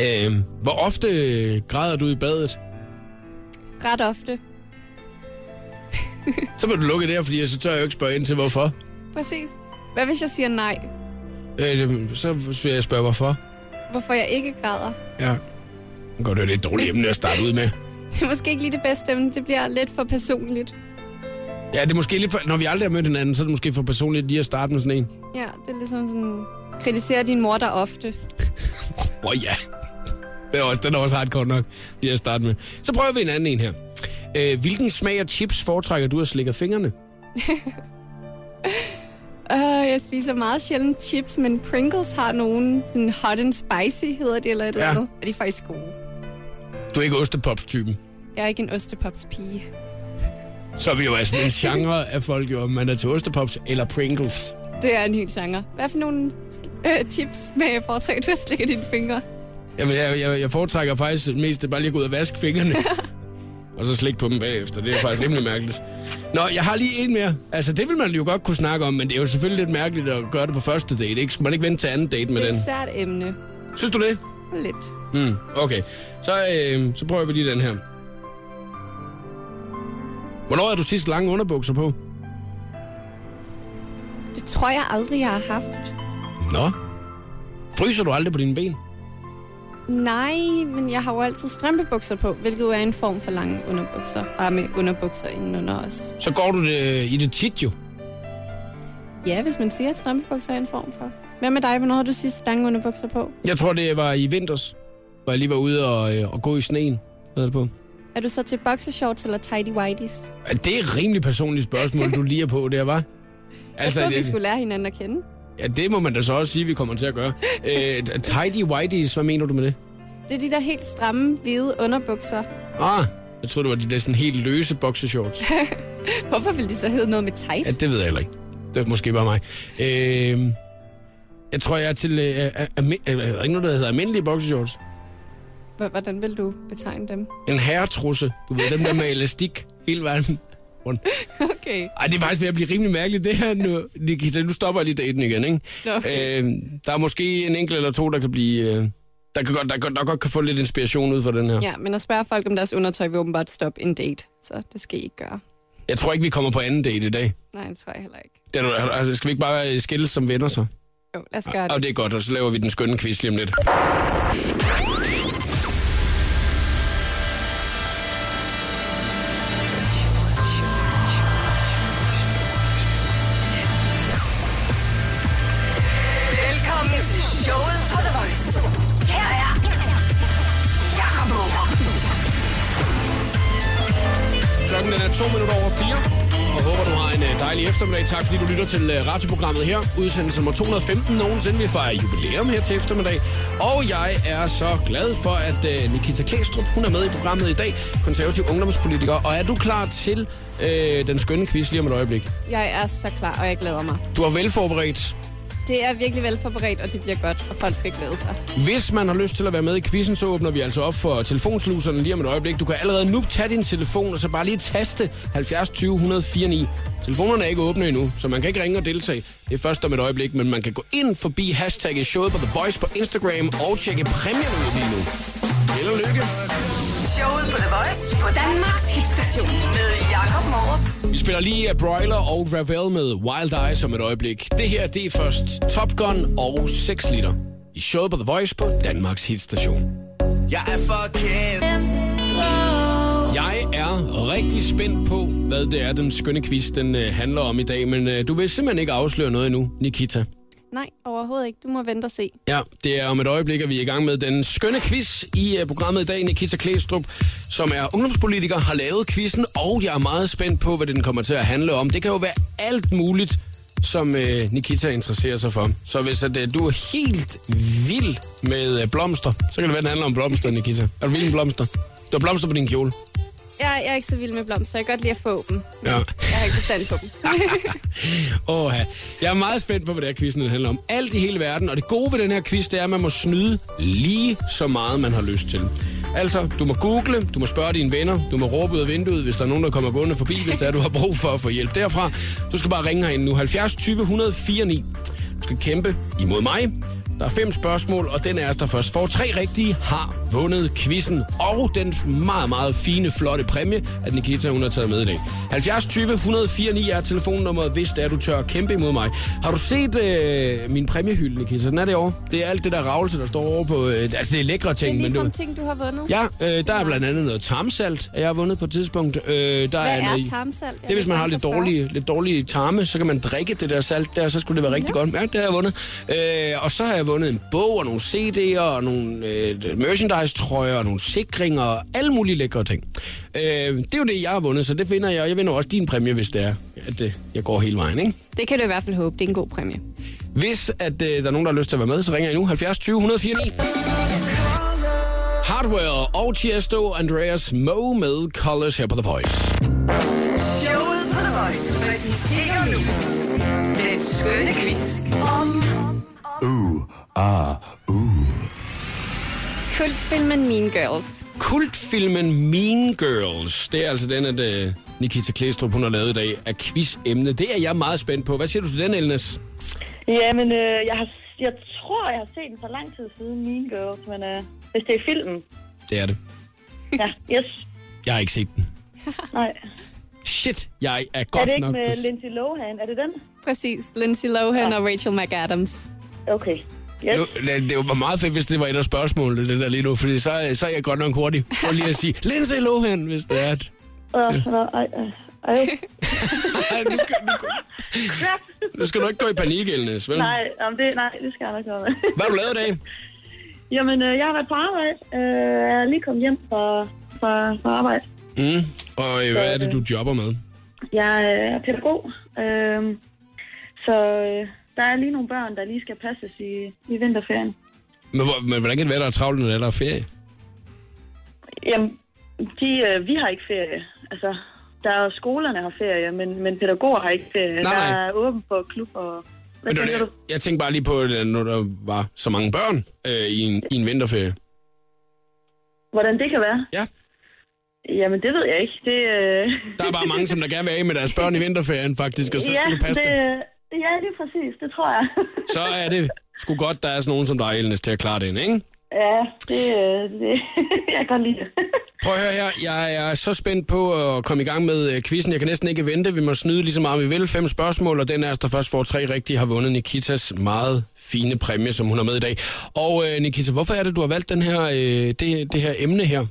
Øh, hvor ofte græder du i badet? Ret ofte. Så må du lukke der, fordi så tør jeg jo ikke spørge ind til, hvorfor. Præcis. Hvad hvis jeg siger nej? Øh, så vil jeg spørge, hvorfor. Hvorfor jeg ikke græder? Ja. Godt, det er et dårligt emne at starte ud med. Det er måske ikke lige det bedste, men det bliver lidt for personligt. Ja, det er måske lidt for, når vi aldrig har mødt hinanden, så er det måske for personligt lige at starte med sådan en. Ja, det er ligesom sådan, kritiserer din mor der ofte. Åh oh, ja. Det er også, den er også hardcore nok, lige at starte med. Så prøver vi en anden en her. Øh, hvilken smag af chips foretrækker du at slikke fingrene? Uh, jeg spiser meget sjældent chips, men Pringles har nogen sådan hot and spicy, hedder det eller et eller Ja. andet. Og de er faktisk gode. Du er ikke ostepops-typen. Jeg er ikke en ostepops-pige. Så er vi jo altså en genre af folk, jo, om man er til ostepops eller Pringles. Det er en helt genre. Hvad for nogle øh, chips med foretrækker du at slikke dine fingre? Jamen, jeg, jeg, jeg foretrækker faktisk mest bare lige at gå ud og vaske fingrene. og så slikke på dem bagefter. Det er faktisk rimelig mærkeligt. Nå, jeg har lige en mere. Altså, det vil man jo godt kunne snakke om, men det er jo selvfølgelig lidt mærkeligt at gøre det på første date, ikke? Skulle man ikke vente til anden date med Det er den? et sært emne. Synes du det? Lidt. Mm, okay. Så, øh, så prøver vi lige den her. Hvornår har du sidst lange underbukser på? Det tror jeg aldrig, jeg har haft. Nå. Fryser du aldrig på dine ben? Nej, men jeg har jo altid strømpebukser på, hvilket jo er en form for lange underbukser. Bare med underbukser indenunder os. Så går du det, i det tit jo. Ja, hvis man siger, at strømpebukser er en form for. Hvad med dig? Hvornår har du sidst lange underbukser på? Jeg tror, det var i vinters, hvor jeg lige var ude og, øh, og gå i sneen. Hvad er det på? Er du så til boxershorts eller tidy whities? Det er et rimelig personligt spørgsmål, du lige er på der, var. Altså, jeg troede, vi skulle lære hinanden at kende. Ja, det må man da så også sige, vi kommer til at gøre. Øh, tidy whities, hvad mener du med det? Det er de der helt stramme, hvide underbukser. Ah, jeg tror det var de der sådan helt løse boxershorts. Hvorfor vil de så hedde noget med tight? Ja, det ved jeg heller ikke. Det er måske bare mig. Øh, jeg tror, jeg er til... Øh, øh, øh, er der ikke noget, der hedder almindelige boxershorts? Hvordan vil du betegne dem? En herretrusse. Du ved, dem der med elastik hele vejen rundt. Okay. Ej, det er faktisk ved at blive rimelig mærkeligt, det her nu. Nikita, nu stopper jeg lige daten igen, ikke? Okay. Øh, der er måske en enkelt eller to, der kan blive... Øh, der, kan godt, der, der godt kan få lidt inspiration ud fra den her. Ja, men at spørge folk om deres undertøj vil åbenbart stoppe en date. Så det skal I ikke gøre. Jeg tror ikke, vi kommer på anden date i dag. Nej, det tror jeg heller ikke. Det altså, skal vi ikke bare skilles som venner så? Jo, lad os gøre det. Og det er godt, og så laver vi den skønne quiz lige om lidt. Eftermiddag. Tak fordi du lytter til øh, radioprogrammet her. Udsendelse nummer 215 nogensinde. Vi fejrer jubilæum her til eftermiddag. Og jeg er så glad for, at øh, Nikita Klæstrup, hun er med i programmet i dag. Konservativ ungdomspolitiker. Og er du klar til øh, den skønne quiz lige om et øjeblik? Jeg er så klar, og jeg glæder mig. Du er velforberedt. Det er virkelig velforberedt, og det bliver godt, og folk skal glæde sig. Hvis man har lyst til at være med i quizzen, så åbner vi altså op for telefonsluserne lige om et øjeblik. Du kan allerede nu tage din telefon, og så bare lige taste 70 20 104 9. Telefonerne er ikke åbne endnu, så man kan ikke ringe og deltage. Det er først om et øjeblik, men man kan gå ind forbi hashtagget showet på The Voice på Instagram og tjekke præmien ud lige nu. Held og lykke. Showet på The Voice på Danmarks hitstation med Jakob Morup. Spiller lige Broiler og Ravel med Wild Eyes om et øjeblik. Det her, det er først Top Gun og 6 liter. I showet på The Voice på Danmarks hitstation. Jeg er forkert. Jeg er rigtig spændt på, hvad det er, den skønne quiz den øh, handler om i dag, men øh, du vil simpelthen ikke afsløre noget endnu, Nikita. Nej, overhovedet ikke. Du må vente og se. Ja, det er om et øjeblik, at vi er i gang med den skønne quiz i uh, programmet i dag. Nikita Klæstrup, som er ungdomspolitiker, har lavet quizzen, og jeg er meget spændt på, hvad den kommer til at handle om. Det kan jo være alt muligt, som øh, Nikita interesserer sig for. Så hvis at, øh, du er helt vild med øh, blomster, så kan det være, den handler om blomster, Nikita. Er du vild med blomster? Du har blomster på din kjole. Jeg, jeg er ikke så vild med blomster. Jeg kan godt lide at få dem. Ja. Jeg har ikke forstand på dem. Åh, jeg er meget spændt på, hvad det her den handler om. Alt i hele verden, og det gode ved den her quiz, det er, at man må snyde lige så meget, man har lyst til. Altså, du må google, du må spørge dine venner, du må råbe ud af vinduet, hvis der er nogen, der kommer gående forbi, hvis der er, du har brug for at få hjælp derfra. Du skal bare ringe herinde nu, 70 20 104 9. Du skal kæmpe imod mig. Der er fem spørgsmål, og den os, der først får tre rigtige, har vundet quizzen. Og den meget, meget fine, flotte præmie, at Nikita hun har taget med i dag. 70 20 104 9 er telefonnummeret, hvis det er, du tør kæmpe imod mig. Har du set øh, min præmiehylde, Nikita? Den er det over. Det er alt det der ravelse, der står over på... Øh, altså, det er lækre Det er ting, men du... ting, du har vundet. Ja, øh, der er blandt andet noget tarmsalt, jeg har vundet på et tidspunkt. Øh, der Hvad er, er noget, tarmsalt? Jeg Det er, hvis man har lidt dårlige, lidt dårlige tarme, så kan man drikke det der salt der, så skulle det være rigtig Ja. godt. Ja, det har jeg vundet. Øh, og så har jeg vundet en bog og nogle CD'er og nogle øh, merchandise-trøjer og nogle sikringer og alle mulige lækre ting. Øh, det er jo det, jeg har vundet, så det finder jeg. og Jeg vinder også din præmie, hvis det er, at øh, jeg går hele vejen, ikke? Det kan du i hvert fald håbe. Det er en god præmie. Hvis at, øh, der er nogen, der har lyst til at være med, så ringer jeg nu 70 20 104 9. Hardware og Tiesto, Andreas Moe med Colors her på The Voice. Showet på The Voice præsenterer nu den skønne quiz om Kultfilmen Mean Girls. Kultfilmen Mean Girls, det er altså den, at øh, Nikita Klæstrup hun har lavet i dag, er quizemne. Det er jeg meget spændt på. Hvad siger du til den, Elnes? Jamen, øh, jeg, har, jeg tror, jeg har set den for lang tid siden, Mean Girls, men øh, hvis det er filmen, Det er det. ja, yes, Jeg har ikke set den. nej. Shit, jeg er Er godt det ikke nok... med for- Lindsay Lohan? Er det den? Præcis. Lindsay Lohan og Rachel McAdams. Okay. Yes. Nu, det, det var meget fedt, hvis det var et af spørgsmålene, det der lige nu, fordi så, så er jeg godt nok hurtig for lige at sige, Lindsay Lohan, hvis det er. et- Uh, uh, uh, Ej, Ej, nu, nu, nu skal du ikke gå i panik, Elnes, vel? nej, jamen det, nej, det skal jeg nok gøre. Hvad har du lavet i dag? Jamen, øh, jeg har været på arbejde. Øh, jeg er lige kommet hjem fra, fra, fra arbejde. Mm. Og øh, hvad er det, du jobber med? Jeg er pædagog. Øh, så der er lige nogle børn, der lige skal passes i, i vinterferien. Men, hvor- men hvordan kan det være, der er travlt, når der er ferie? Jamen, de, øh, vi har ikke ferie. Altså, der er skolerne har ferie, men, men pædagoger har ikke ferie. Nej, der nej. er åben på klub og... Hvad Men du? jeg tænkte bare lige på, øh, når der var så mange børn øh, i, en, i en vinterferie. Hvordan det kan være? Ja. Jamen, det ved jeg ikke. Det, øh... Der er bare mange, som der gerne vil af med deres børn i vinterferien, faktisk, og så skal ja, du passe det, det. Ja, lige præcis. Det tror jeg. Så er det sgu godt, der er sådan nogen som dig, Elnes, til at klare det, ikke? ja, det, øh, det jeg kan lide. Prøv at høre her, jeg er så spændt på at komme i gang med øh, quizzen. Jeg kan næsten ikke vente. Vi må snyde lige så meget, vi vil. Fem spørgsmål, og den af os, der først får tre rigtige, har vundet Nikitas meget fine præmie, som hun har med i dag. Og øh, Nikita, hvorfor er det, du har valgt den her, øh, det, det her emne her?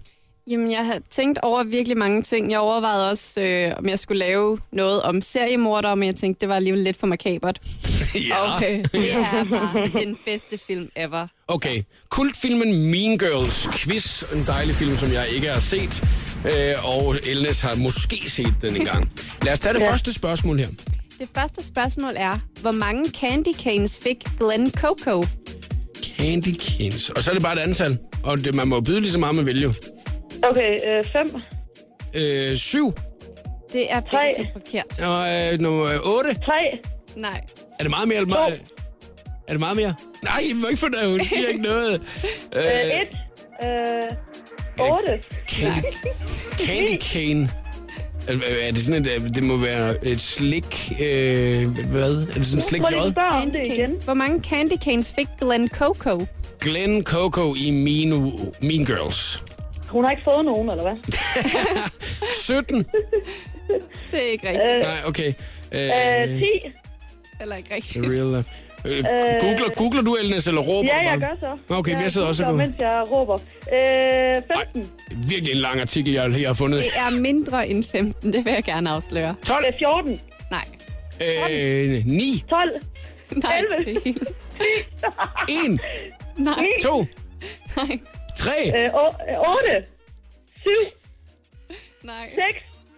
Jamen, jeg har tænkt over virkelig mange ting. Jeg overvejede også, øh, om jeg skulle lave noget om seriemordere, men jeg tænkte, det var alligevel lidt for makabert. Og øh, det er bare den bedste film ever. Okay, kultfilmen Mean Girls quiz, en dejlig film, som jeg ikke har set, øh, og Elnes har måske set den en gang. Lad os tage det ja. første spørgsmål her. Det første spørgsmål er, hvor mange candy canes fik Glenn Coco? Candy Canes. Og så er det bare et antal, og det, man må byde lige så meget, man vil jo. Okay, øh, fem. Øh, syv, Det er Tre. begge to forkert. og øh, nummer otte. Tre. Nej. Er det meget mere? Eller meget? Er det meget mere? Nej, I må ikke få det. Hun siger ikke noget. Øh, Øh, et. Øh, otte. candy, candy cane. Er, er det sådan et, øh, det må være et slik, øh, hvad? Er det sådan et slik jod? Hvor mange candy canes fik Glenn Coco? Glenn Coco i mean, mean Girls. Hun har ikke fået nogen, eller hvad? 17? Det er ikke rigtigt. Øh, Nej, okay. øh, Øh, 10. Eller ikke rigtigt. real life. Øh, googler, googler du, Elnes, eller råber Ja, jeg gør så. Okay, men jeg sidder også googler, Mens jeg råber. Øh, 15. Virkelig en lang artikel, jeg lige har fundet. Det er mindre end 15, det vil jeg gerne afsløre. 12, Øh, 14. Nej. øh, 9, 12. Nej, 11. det er helt... 1, Nej, 2, nej, 3. Øh, o- 8. 7. nej,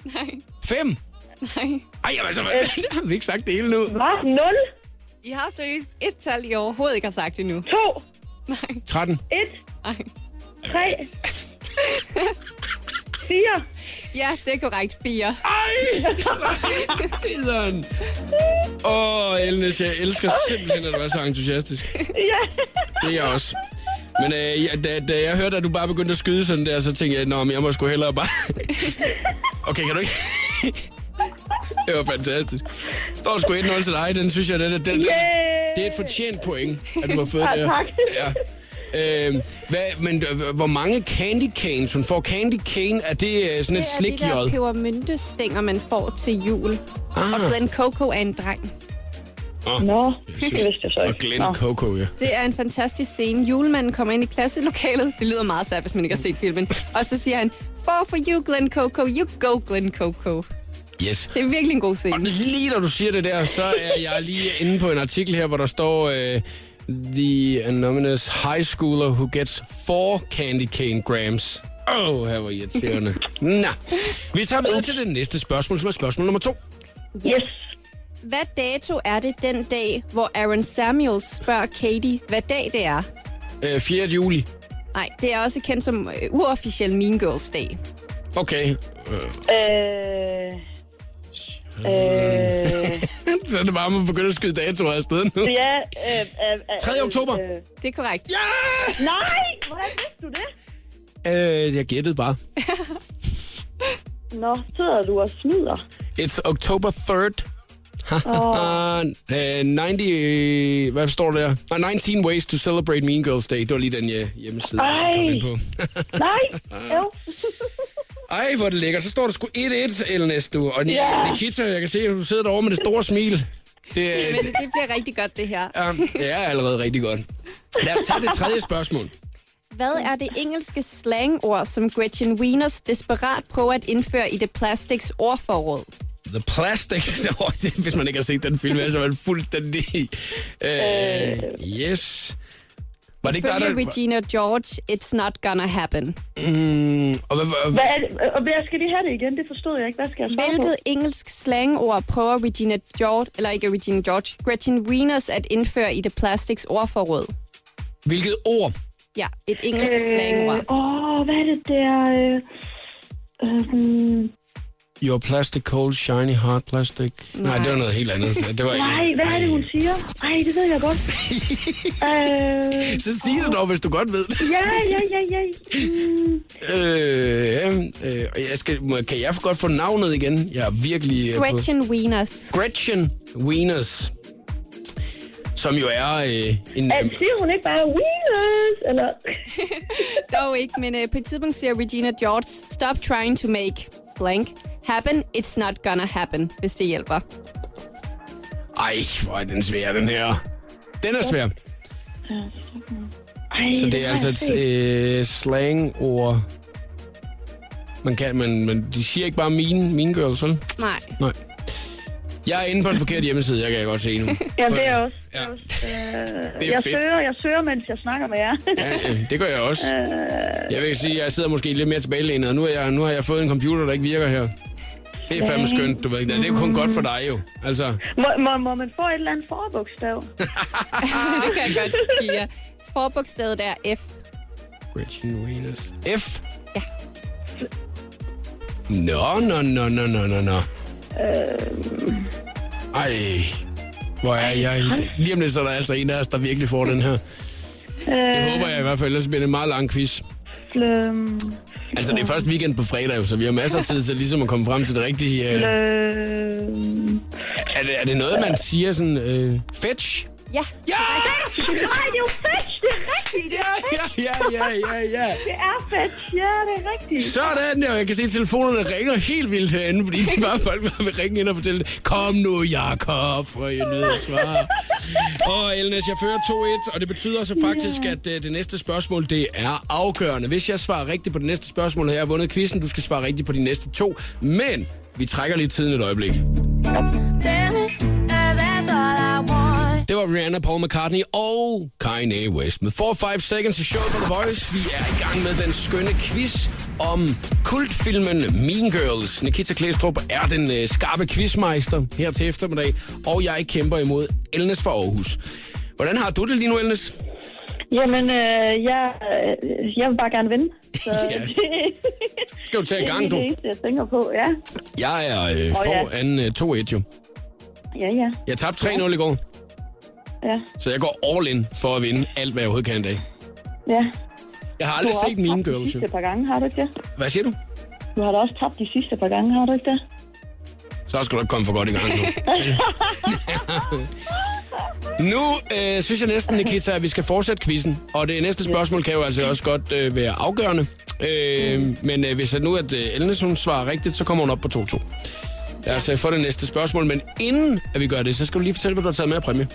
6. nej, 5. nej. Ej, jamen, altså, hvad? har vi ikke sagt det hele nu? Hvad? 0. I har seriøst et tal, I overhovedet ikke har sagt endnu. 2. Nej, 13. 1. nej. 3. 4. Ja, det er korrekt. 4. Ej! Fideren. Åh, oh, Elnes, jeg elsker simpelthen, at du er så entusiastisk. Ja. Det er jeg også. Men øh, ja, da, da jeg hørte, at du bare begyndte at skyde sådan der, så tænkte jeg, Nå, men jeg må sgu hellere bare... Okay, kan du ikke... Det var fantastisk. Der var sgu 1-0 til dig, den synes jeg, den, den, den, det er et fortjent point, at du har fået Ja, det. tak. Ja. Øh, hvad, men øh, hvor mange candy canes hun får? Candy cane, er det øh, sådan et Det er de der pebermyntestænger, man får til jul. Ah. Og Glenn Coco er en dreng. Nå, det vidste jeg så Og ikke. Glenn Nå. Coco, ja. Det er en fantastisk scene. Julemanden kommer ind i klasselokalet. Det lyder meget svært, hvis man ikke har set filmen. Og så siger han, For for you, Glenn Coco. You go, Glenn Coco. Yes. Det er virkelig en god Og scene. lige når du siger det der, så er jeg lige inde på en artikel her, hvor der står... Øh, The anonymous high schooler who gets four candy cane grams. Åh, oh, her var irriterende. Nå, vi tager videre til det næste spørgsmål, som er spørgsmål nummer to. Yes. Hvad dato er det den dag, hvor Aaron Samuels spørger Katie, hvad dag det er? Øh, 4. juli. Nej, det er også kendt som øh, uofficiel Mean Girls dag. Okay. Øh, Øh, øh, så er det bare, at man begynder at skyde datoer afsted nu. ja, øh, øh, øh, 3. oktober. Øh, Det er korrekt. Ja! nej, hvordan vidste du det? Øh, jeg gættede bare. Nå, sidder du og snyder. It's October 3rd. Oh. uh, 90, øh, hvad står der? Uh, 19 ways to celebrate Mean Girls Day. Det var lige den uh, hjemmeside, jeg Ej. kom ind på. Nej, jo. Ej, hvor er det lækkert. Så står der sgu 1-1, Elnes, du. Og Ja. Nikita, jeg kan se, at du sidder derovre med det store smil. Det, er- Men det bliver rigtig godt, det her. ja, det er allerede rigtig godt. Lad os tage det tredje spørgsmål. Hvad er det engelske slangord, som Gretchen Wieners desperat prøver at indføre i det plastics ordforråd? The Plastic. Hvis man ikke har set den film, så er man fuldstændig... Øh, yes. Var det ikke der, Følge der... Regina George, it's not gonna happen. Mm, og hvad, hvad, Hvad er det? Og hvad skal de have det igen? Det forstod jeg ikke. Hvad skal jeg svare Hvilket på? engelsk slangord prøver Regina George, eller ikke Regina George, Gretchen Wieners at indføre i det plastics ordforråd? hvilket ord? Ja, et engelsk slangord. Åh, hvad er det der? Øh, øh, Your plastic cold, shiny, hard plastic. Nej, Nej det var noget helt andet. Det var nej, hvad er det, hun siger? Ej, det ved jeg godt. øh, Så sig det dog, hvis du godt ved det. ja, ja, ja, ja. Mm, Øh, øh, jeg skal, kan jeg godt få navnet igen? Jeg er virkelig... øh, på- Gretchen Wieners. Gretchen Wieners. Som jo er øh, en... at, Øh, siger hun ikke bare wieners? Eller? Dog ikke, men øh, på et tidspunkt siger Regina George, stop trying to make blank happen, it's not gonna happen, hvis det hjælper. ej, hvor er den svær, den her. Den er svær. Ej, Så det er altså et øh, slangord. Man kan, men, men de siger ikke bare mean, mean girls, vel? Nej. Nej. Jeg er inde på en forkert hjemmeside, jeg kan jeg godt se nu. Ja, det er også. Ja. Øh, Det er jeg fedt. søger, jeg søger, mens jeg snakker med jer. Ja, øh, det gør jeg også. Jeg vil sige, jeg sidder måske lidt mere tilbagelænet, og nu, er jeg, nu har jeg fået en computer, der ikke virker her. Det er fandme skønt, du ved. Det er jo kun godt for dig jo. Altså, må, må, må man få et eller andet forbogstav? det kan jeg godt give jer. Forbogstavet er F. Gretchen Wieners. F. Ja. Nå, nå, nå, nå, nå, nå, nå. Ej, hvor er jeg... Lige om lidt, så er der altså en af os, der virkelig får den her. Det håber jeg i hvert fald, ellers bliver det en meget lang quiz. Fløm, Altså, det er først weekend på fredag, jo, så vi har masser af tid til ligesom at komme frem til det rigtige... Øh. Er, det, er det noget, man siger sådan... Øh, fetch? Ja. Ja! Ej, det er jo fetch, det er rigtigt. Ja, ja, ja, ja, ja, ja. Det er fetch, ja, det er rigtigt. Sådan der, jeg kan se, at telefonerne ringer helt vildt herinde, fordi de bare folk der vil ringe ind og fortælle, kom nu, Jakob, for jeg nyder svar. Og Elnes, jeg fører 2-1, og det betyder så faktisk, at uh, det næste spørgsmål, det er afgørende. Hvis jeg svarer rigtigt på det næste spørgsmål, har jeg vundet quizzen. Du skal svare rigtigt på de næste to, men vi trækker lige tiden et øjeblik. Det var Rihanna, Paul McCartney og Kanye West med 4-5 Seconds i show på The Voice. Vi er i gang med den skønne quiz om kultfilmen Mean Girls. Nikita Klæstrup er den øh, skarpe quizmeister her til eftermiddag, og jeg kæmper imod Elnes fra Aarhus. Hvordan har du det lige nu, Elnes? Jamen, øh, jeg, øh, jeg vil bare gerne vinde. Så Ja. det, Skal du tage i det er gang, det du? eneste, jeg tænker på. Ja, Jeg er øh, ja. foran øh, 2-1 jo. ja, ja. Jeg tabte 3-0 i går, ja. så jeg går all in for at vinde alt, hvad jeg overhovedet kan i dag. ja. Jeg har Du aldrig har set Mean de Girls. jo. sidste par gange, har du ikke det? Hvad siger du? Du har da også tabt de sidste par gange, har du ikke det? Så skal du ikke komme for godt i gang nu. nu øh, synes jeg næsten, Nikita, at vi skal fortsætte quizzen. Og det næste spørgsmål kan jo altså også godt øh, være afgørende. Øh, men øh, hvis at nu at øh, Elnes hun svarer rigtigt, så kommer hun op på 2-2. Lad os øh, få det næste spørgsmål. Men inden at vi gør det, så skal du lige fortælle, hvad du har taget med af præmie.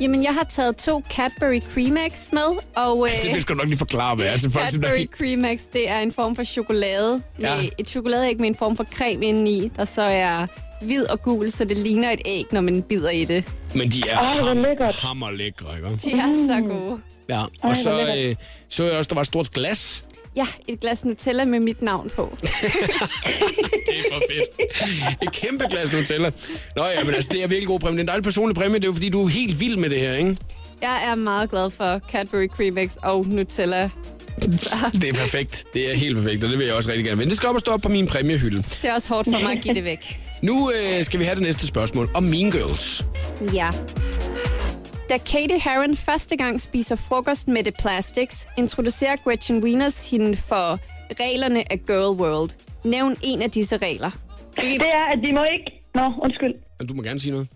Jamen, jeg har taget to Cadbury Cream Eggs med, og... Øh, Det skal du nok lige forklare, hvad er til folk, der Cadbury ikke... Cream Eggs, det er en form for chokolade. Med Ja. et chokoladeæg med en form for creme indeni, der så er hvid og gul, så det ligner et æg, når man bider i det. Men de er Ej, ham, lækkert. hammerlækre, ikke? De er så gode. Ja, og hvor så øh, så jeg også, der var et stort glas. Ja, et glas Nutella med mit navn på. Det er for fedt. Et kæmpe glas Nutella. Nå ja, men altså, det er virkelig god præmie. Det er en dejlig personlig præmie. Det er jo fordi, du er helt vild med det her, ikke? Jeg er meget glad for Cadbury Cream Eggs og Nutella. Det er perfekt. Det er helt perfekt, og det vil jeg også rigtig gerne. Men det skal op og stå op på min præmiehylde. Det er også hårdt for mig at give det væk. Nu øh, skal vi have det næste spørgsmål om Mean Girls. Ja. Da Katie Heron første gang spiser frokost med The Plastics, introducerer Gretchen Wieners hende for reglerne af Girl World. Nævn en af disse regler. Det er, at de må ikke... Nå, undskyld. Du må gerne sige noget.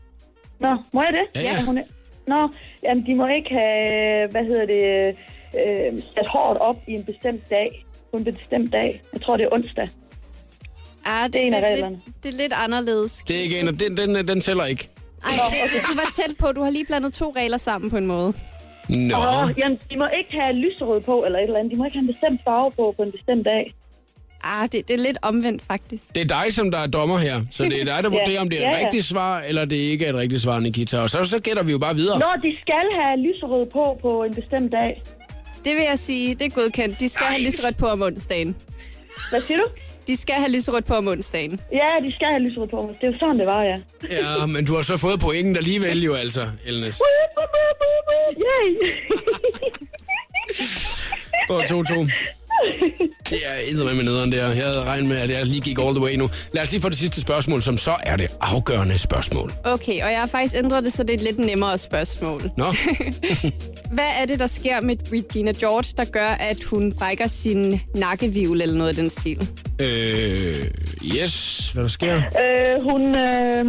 Nå, må jeg det? Ja, ja. Hun er... Nå, jamen, de må ikke have, hvad hedder det, øh, sat hårdt op i en bestemt dag. På en bestemt dag. Jeg tror, det er onsdag. Ah, det, Det er en af det, reglerne. lidt, det er lidt anderledes. Det er ikke en, af- den, den, den tæller ikke. Ej, det, du var tæt på. Du har lige blandet to regler sammen på en måde. Nå, Åh, jamen, de må ikke have lyserød på, eller et eller andet. De må ikke have en bestemt farve på på en bestemt dag. Ah, det, det er lidt omvendt, faktisk. det er dig, som der er dommer her. Så det er dig, der Ja, vurderer, om det er et ja, ja. rigtigt svar, eller det ikke er et rigtigt svar, Nikita. Og så, så gætter vi jo bare videre. Når de skal have lyserød på på en bestemt dag. Det vil jeg sige, det er godkendt. De skal Ej. have lyserødt på om onsdagen. Hvad siger du? De skal have lyserødt på om onsdagen. Ja, de skal have lyserød på. Det er jo sådan, det var, ja. Ja, men du har så fået pointen alligevel jo altså, Elnes. Yay! Står 2-2. Det er eddermame med nederen der. Jeg havde regnet med, at jeg lige gik all the way nu. Lad os lige få det sidste spørgsmål, som så er det afgørende spørgsmål. Okay, og jeg har faktisk ændret det, så det er et lidt nemmere spørgsmål. Nå, Hvad er det, der sker med Regina George, der gør, at hun brækker sin nakkevivl eller noget af den stil? øh, yes, hvad der sker? øh, hun, øh,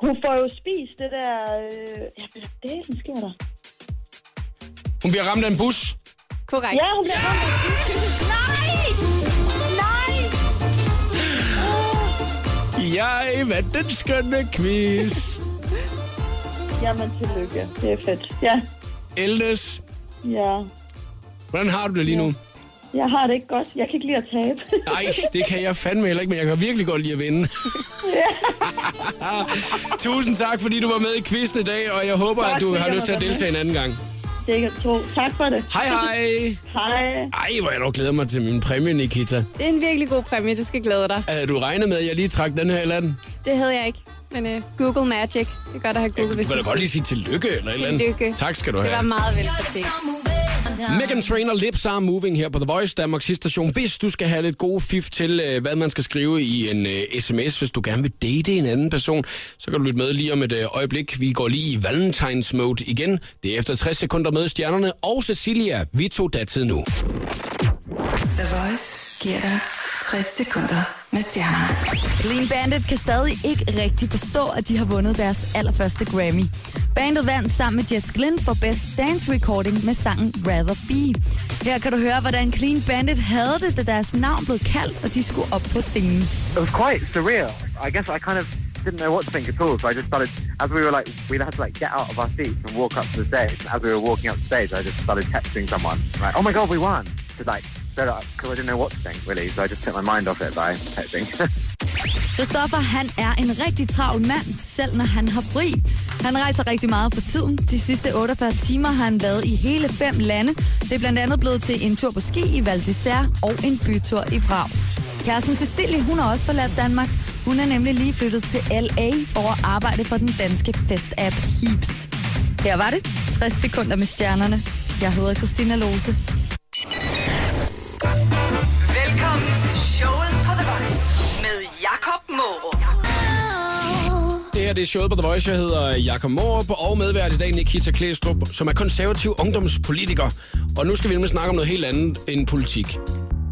hun får jo spist det der... Øh, ja, hvad er det, sker der? Hun bliver ramt af en bus. Korrekt. Ja, hun bliver ramt. Nej! Nej! Jeg vandt den skønne quiz. Jamen, tillykke. Det er fedt. Ja, Elnes, ja. hvordan har du det lige nu? Jeg har det ikke godt. Jeg kan ikke lide at tabe. Nej, det kan jeg fandme heller ikke, men jeg kan virkelig godt lide at vinde. Tusind tak, fordi du var med i quizzen i dag, og jeg håber, Tak, at du har lyst til at deltage en anden gang. Det kan tro. Tak for det. Hej hej! Hej. Ej, hvor jeg dog glæder mig til min præmie, Nikita. Det er en virkelig god præmie, du skal glæde dig. Havde du regnet med, at jeg lige trak den her i land? Det havde jeg ikke. Men uh, Google Magic. Det er godt at have Google Du hvis vil da godt lige sige tillykke eller et eller andet. Tillykke. Tak skal du Det var have. meget velfortjent. Megan Trainer, Lips Are Moving her på The Voice, Danmarks station. Hvis du skal have lidt gode fif til, øh, hvad man skal skrive i en øh, sms, hvis du gerne vil date en anden person, så kan du lytte med lige om et øh, øjeblik. Vi går lige i Valentines mode igen. Det er efter 60 sekunder med stjernerne og Cecilia. Vi tog datid nu. The Voice giver dig 60 sekunder med stjernerne. Clean Bandit kan stadig ikke rigtig forstå, at de har vundet deres allerførste Grammy. Bandet vandt sammen med Jess Glynn for Best Dance Recording med sangen Rather Be. Her kan du høre, hvordan Clean Bandit havde det, da deres navn blev kaldt, og de skulle op på scenen. it was quite surreal. I guess I kind of didn't know what to think at all. So I just started, as we were like, we had to like get out of our seats and walk up to the stage. And as we were walking up the stage, I just started texting someone, like, "Oh my god, we won!" To like, because I didn't know what to think really. So I just took my mind off it by texting. Christoffer, han er en rigtig travl mand, selv når han har fri. Han rejser rigtig meget for tiden. De sidste 48 timer har han været i hele fem lande. Det er blandt andet blevet til en tur på ski i Val d'Isère og en bytur i Prag. Kæresten Cecilie, hun har også forladt Danmark. Hun er nemlig lige flyttet til LA for at arbejde for den danske fest-app Heaps. Her var det 60 sekunder med stjernerne. Jeg hedder Christina Lose. Her det er showet på The Voice. Jeg hedder Jakob Morup, og medvært i dag Nikita Klæstrup, som er konservativ ungdomspolitiker. Og nu skal vi nemlig snakke om noget helt andet end politik.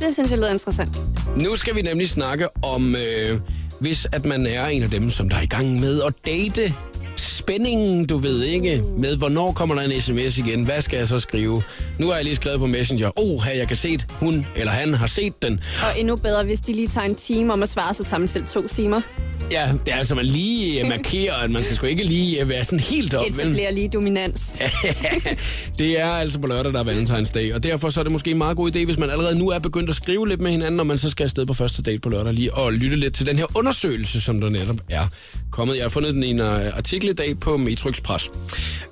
Det synes jeg lyder interessant. Nu skal vi nemlig snakke om, øh, hvis at man er en af dem, som der er i gang med at date. Spændingen, du ved ikke, med hvornår kommer der en sms igen, hvad skal jeg så skrive? Nu har jeg lige skrevet på Messenger, oh, her jeg kan se, hun eller han har set den. Og endnu bedre, hvis de lige tager en time om at svare, så tager man selv to timer. Ja, det er altså, man lige øh, markerer, at man skal sgu ikke lige øh, være sådan helt op? Etablerer lige dominans. det er altså på lørdag, der er Valentinsdag, og derfor så er det måske en meget god idé, hvis man allerede nu er begyndt at skrive lidt med hinanden, når man så skal afsted på første date på lørdag lige, og lytte lidt til den her undersøgelse, som der netop er kommet. Jeg har fundet den i en øh, artikel i dag på Metro Express.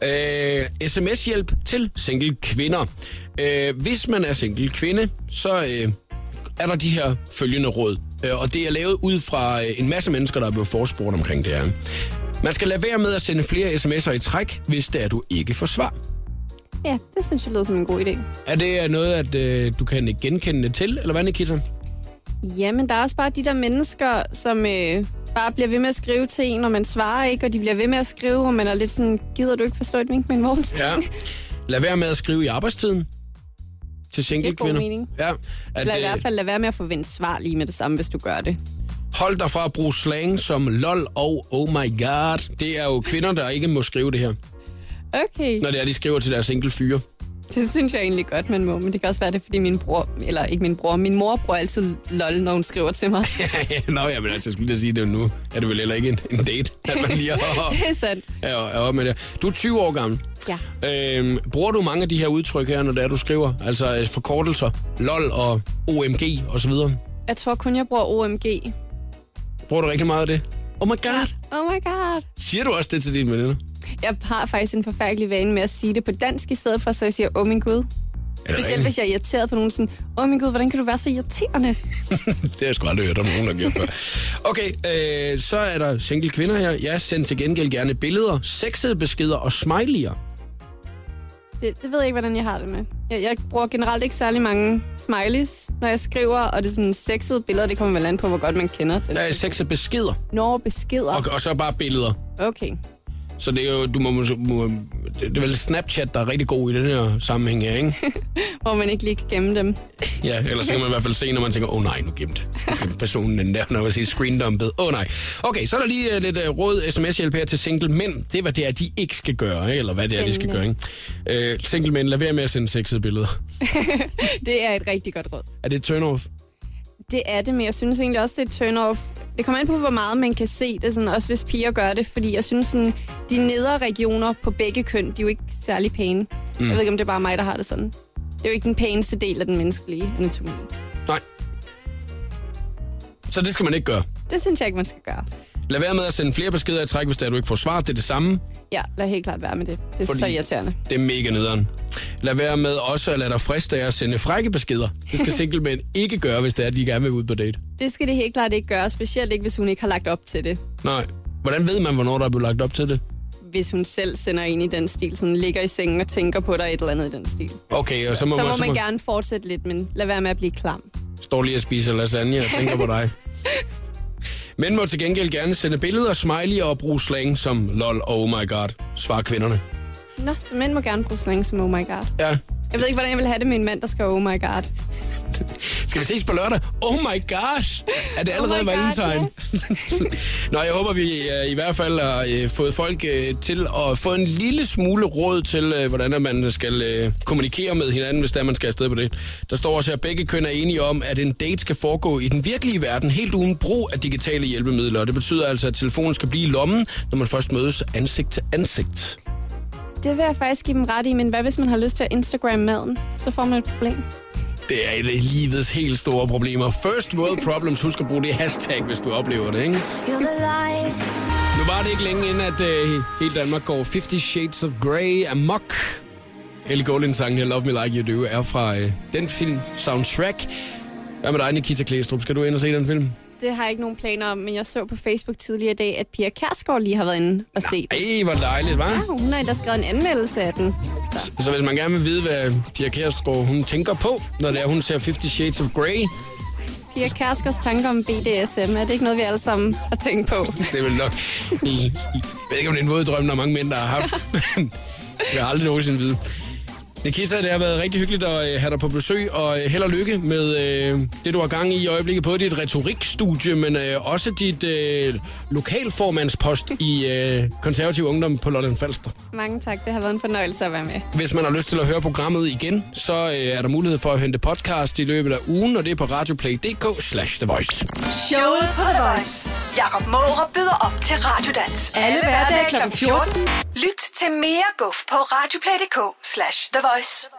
Øh, SMS-hjælp til single kvinder. Øh, hvis man er single kvinde, så øh, er der de her følgende råd. Øh, og det er lavet ud fra øh, en masse mennesker, der er blevet forespurgt omkring det her. Man skal lade være med at sende flere sms'er i træk, hvis det er, du ikke får svar. Ja, det synes jeg lyder som en god idé. Er det noget, at øh, du kan genkende det til, eller hvad, Nikita? Jamen, der er også bare de der mennesker, som øh, bare bliver ved med at skrive til en, og man svarer ikke, og de bliver ved med at skrive, og man er lidt sådan, gider du ikke forstå et vink med en vognstang? Ja. Lad være med at skrive i arbejdstiden til single Det er mening. Ja. At, Eller i hvert fald lade være med at forvente svar lige med det samme, hvis du gør det. Hold dig fra at bruge slang som lol og oh my god. Det er jo kvinder, der ikke må skrive det her, Okay, når det er, de skriver til deres single fyre. det synes jeg egentlig godt, man må. Men det kan også være det, fordi min bror, eller ikke min bror, min mor bruger altid lol, når hun skriver til mig. Nå, ja, men altså, jeg skulle da sige det nu. Er det vel heller ikke en, en date, at man lige har, det er sandt. er op med det. Du er 20 år gammel. Ja. Øhm, bruger du mange af de her udtryk her, når det er, du skriver? Altså øh, forkortelser, LOL og OMG og så videre. Jeg tror kun, jeg bruger OMG. Bruger du rigtig meget af det? Oh my god. Oh my god. Siger du også det til dine veninder? Jeg har faktisk en forfærdelig vane med at sige det på dansk i stedet for, så jeg siger, oh min gud. Specielt hvis jeg er irriteret på nogen sådan, oh min gud, hvordan kan du være så irriterende? Det har jeg sgu aldrig hørt om nogen, der gjort før. Okay, øh, så er der single kvinder her. Jeg sender til gengæld gerne billeder, sexede beskeder og smiley'er. Det, det ved jeg ikke, hvordan jeg har det med. Jeg, jeg bruger generelt ikke særlig mange smileys, når jeg skriver, og det er sådan sexede billeder, det kommer vel an på, hvor godt man kender Der det. er sexede beskeder, Når beskeder. og, og så bare billeder. Okay. Så det er jo, du må, må, må det er vel Snapchat, der er rigtig god i den her sammenhæng her, ikke? Hvor man ikke lige kan gemme dem. Ja, ellers så kan man i hvert fald se, når man tænker, åh oh, nej, nu gemte gemte personen den der, når man siger screendumpet. Åh oh, nej. Okay, så er der lige uh, lidt uh, råd sms-hjælp her til single mænd. Det er, hvad det er, de ikke skal gøre, ikke? eller hvad det er, de skal gøre. Ikke? Uh, single mænd, lad være med at sende sexede billeder. Det er et rigtig godt råd. Er det et turn-off? Det er det, men jeg synes egentlig også, det er et turn-off. Det kommer an på, hvor meget man kan se det, sådan, også hvis piger gør det, fordi jeg synes, sådan, de nedre regioner på begge køn, de er jo ikke særlig pæne. Mm. Jeg ved ikke, om det er bare mig, der har det sådan. Det er jo ikke den pæneste del af den menneskelige anatomi. Nej. Så det skal man ikke gøre. Det synes jeg ikke, man skal gøre. Lad være med at sende flere beskeder i træk, hvis det er, du ikke får svar. Det er det samme. Ja, lad helt klart være med det. Det er Fordi- så irriterende. Det er mega nederen. Lad være med også at lade dig friste af at sende frække beskeder. Det skal single mænd ikke gøre, hvis det er, at de gerne vil ud på date. Det skal det helt klart ikke gøre, specielt ikke, hvis hun ikke har lagt op til det. Nej. Hvordan ved man, hvornår der er blevet lagt op til det? Hvis hun selv sender en i den stil, sådan ligger i sengen og tænker på dig et eller andet i den stil. Okay, og så må, Så man, må så man gerne fortsætte lidt, men lad være med at blive klam. står lige og spiser lasagne og tænker på dig. Mænd må til gengæld gerne sende billeder, smiley og bruge slang som lol og oh my god, svarer kvinderne. Nå, så mænd må gerne bruge slang som oh my god. Ja. Jeg ved ikke, hvordan jeg vil have det med en mand, der skal oh my god. Skal vi ses på lørdag? Oh my gosh! Er det Oh allerede God, valentine? Nå, jeg håber, vi uh, i hvert fald har uh, fået folk uh, til at få en lille smule råd til, hvordan man skal kommunikere med hinanden, hvis der man skal afsted på det. Der står også her, at begge køn er enige om, at en date skal foregå i den virkelige verden, helt uden brug af digitale hjælpemidler. Og det betyder altså, at telefonen skal blive i lommen, når man først mødes ansigt til ansigt. Det vil jeg faktisk give dem ret i, men hvad hvis man har lyst til at Instagram maden? Så får man et problem. Det er et af livets helt store problemer. First world problems. Husk at bruge det hashtag, hvis du oplever det, ikke? Nu var det ikke længe inden, at uh, hele Danmark går 50 Shades of Grey amok. Ellie Goulding sang her, Love Me Like You Do, er fra uh, den film Soundtrack. Hvad med dig, Nikita Klæstrup? Skal du ind og se den film? Det har jeg ikke nogen planer om, men jeg så på Facebook tidligere i dag, at Pia Kærsgaard lige har været inde og set. Ej, hvor dejligt, hva'? Ja, hun har endda skrevet en anmeldelse af den. Så Så hvis man gerne vil vide, hvad Pia Kjærsgaard hun tænker på, når det er, hun ser 50 Shades of Grey, Pia Kærsgaards tanker om BDSM, er det ikke noget, vi alle sammen har tænkt på? det er vel nok... Jeg ved ikke, om det er en våd drøm, der er mange mænd, der har haft. Jeg har aldrig nogensinde vide. Nikita, det har været rigtig hyggeligt at øh, have dig på besøg, og øh, held og lykke med øh, det, du har gang i i øjeblikket. Både dit retorikstudie, men øh, også dit øh, lokalformandspost i øh, konservativ ungdom på Lolland Falster. Mange tak, det har været en fornøjelse at være med. Hvis man har lyst til at høre programmet igen, så øh, er der mulighed for at hente podcast i løbet af ugen, og det er på radioplay.dk slash The Voice. Showet på The Voice. Jakob Måre byder op til Radiodans. Alle hverdage kl. 14. Lyt til mere guf på radioplay.dk slash The Voice. advice.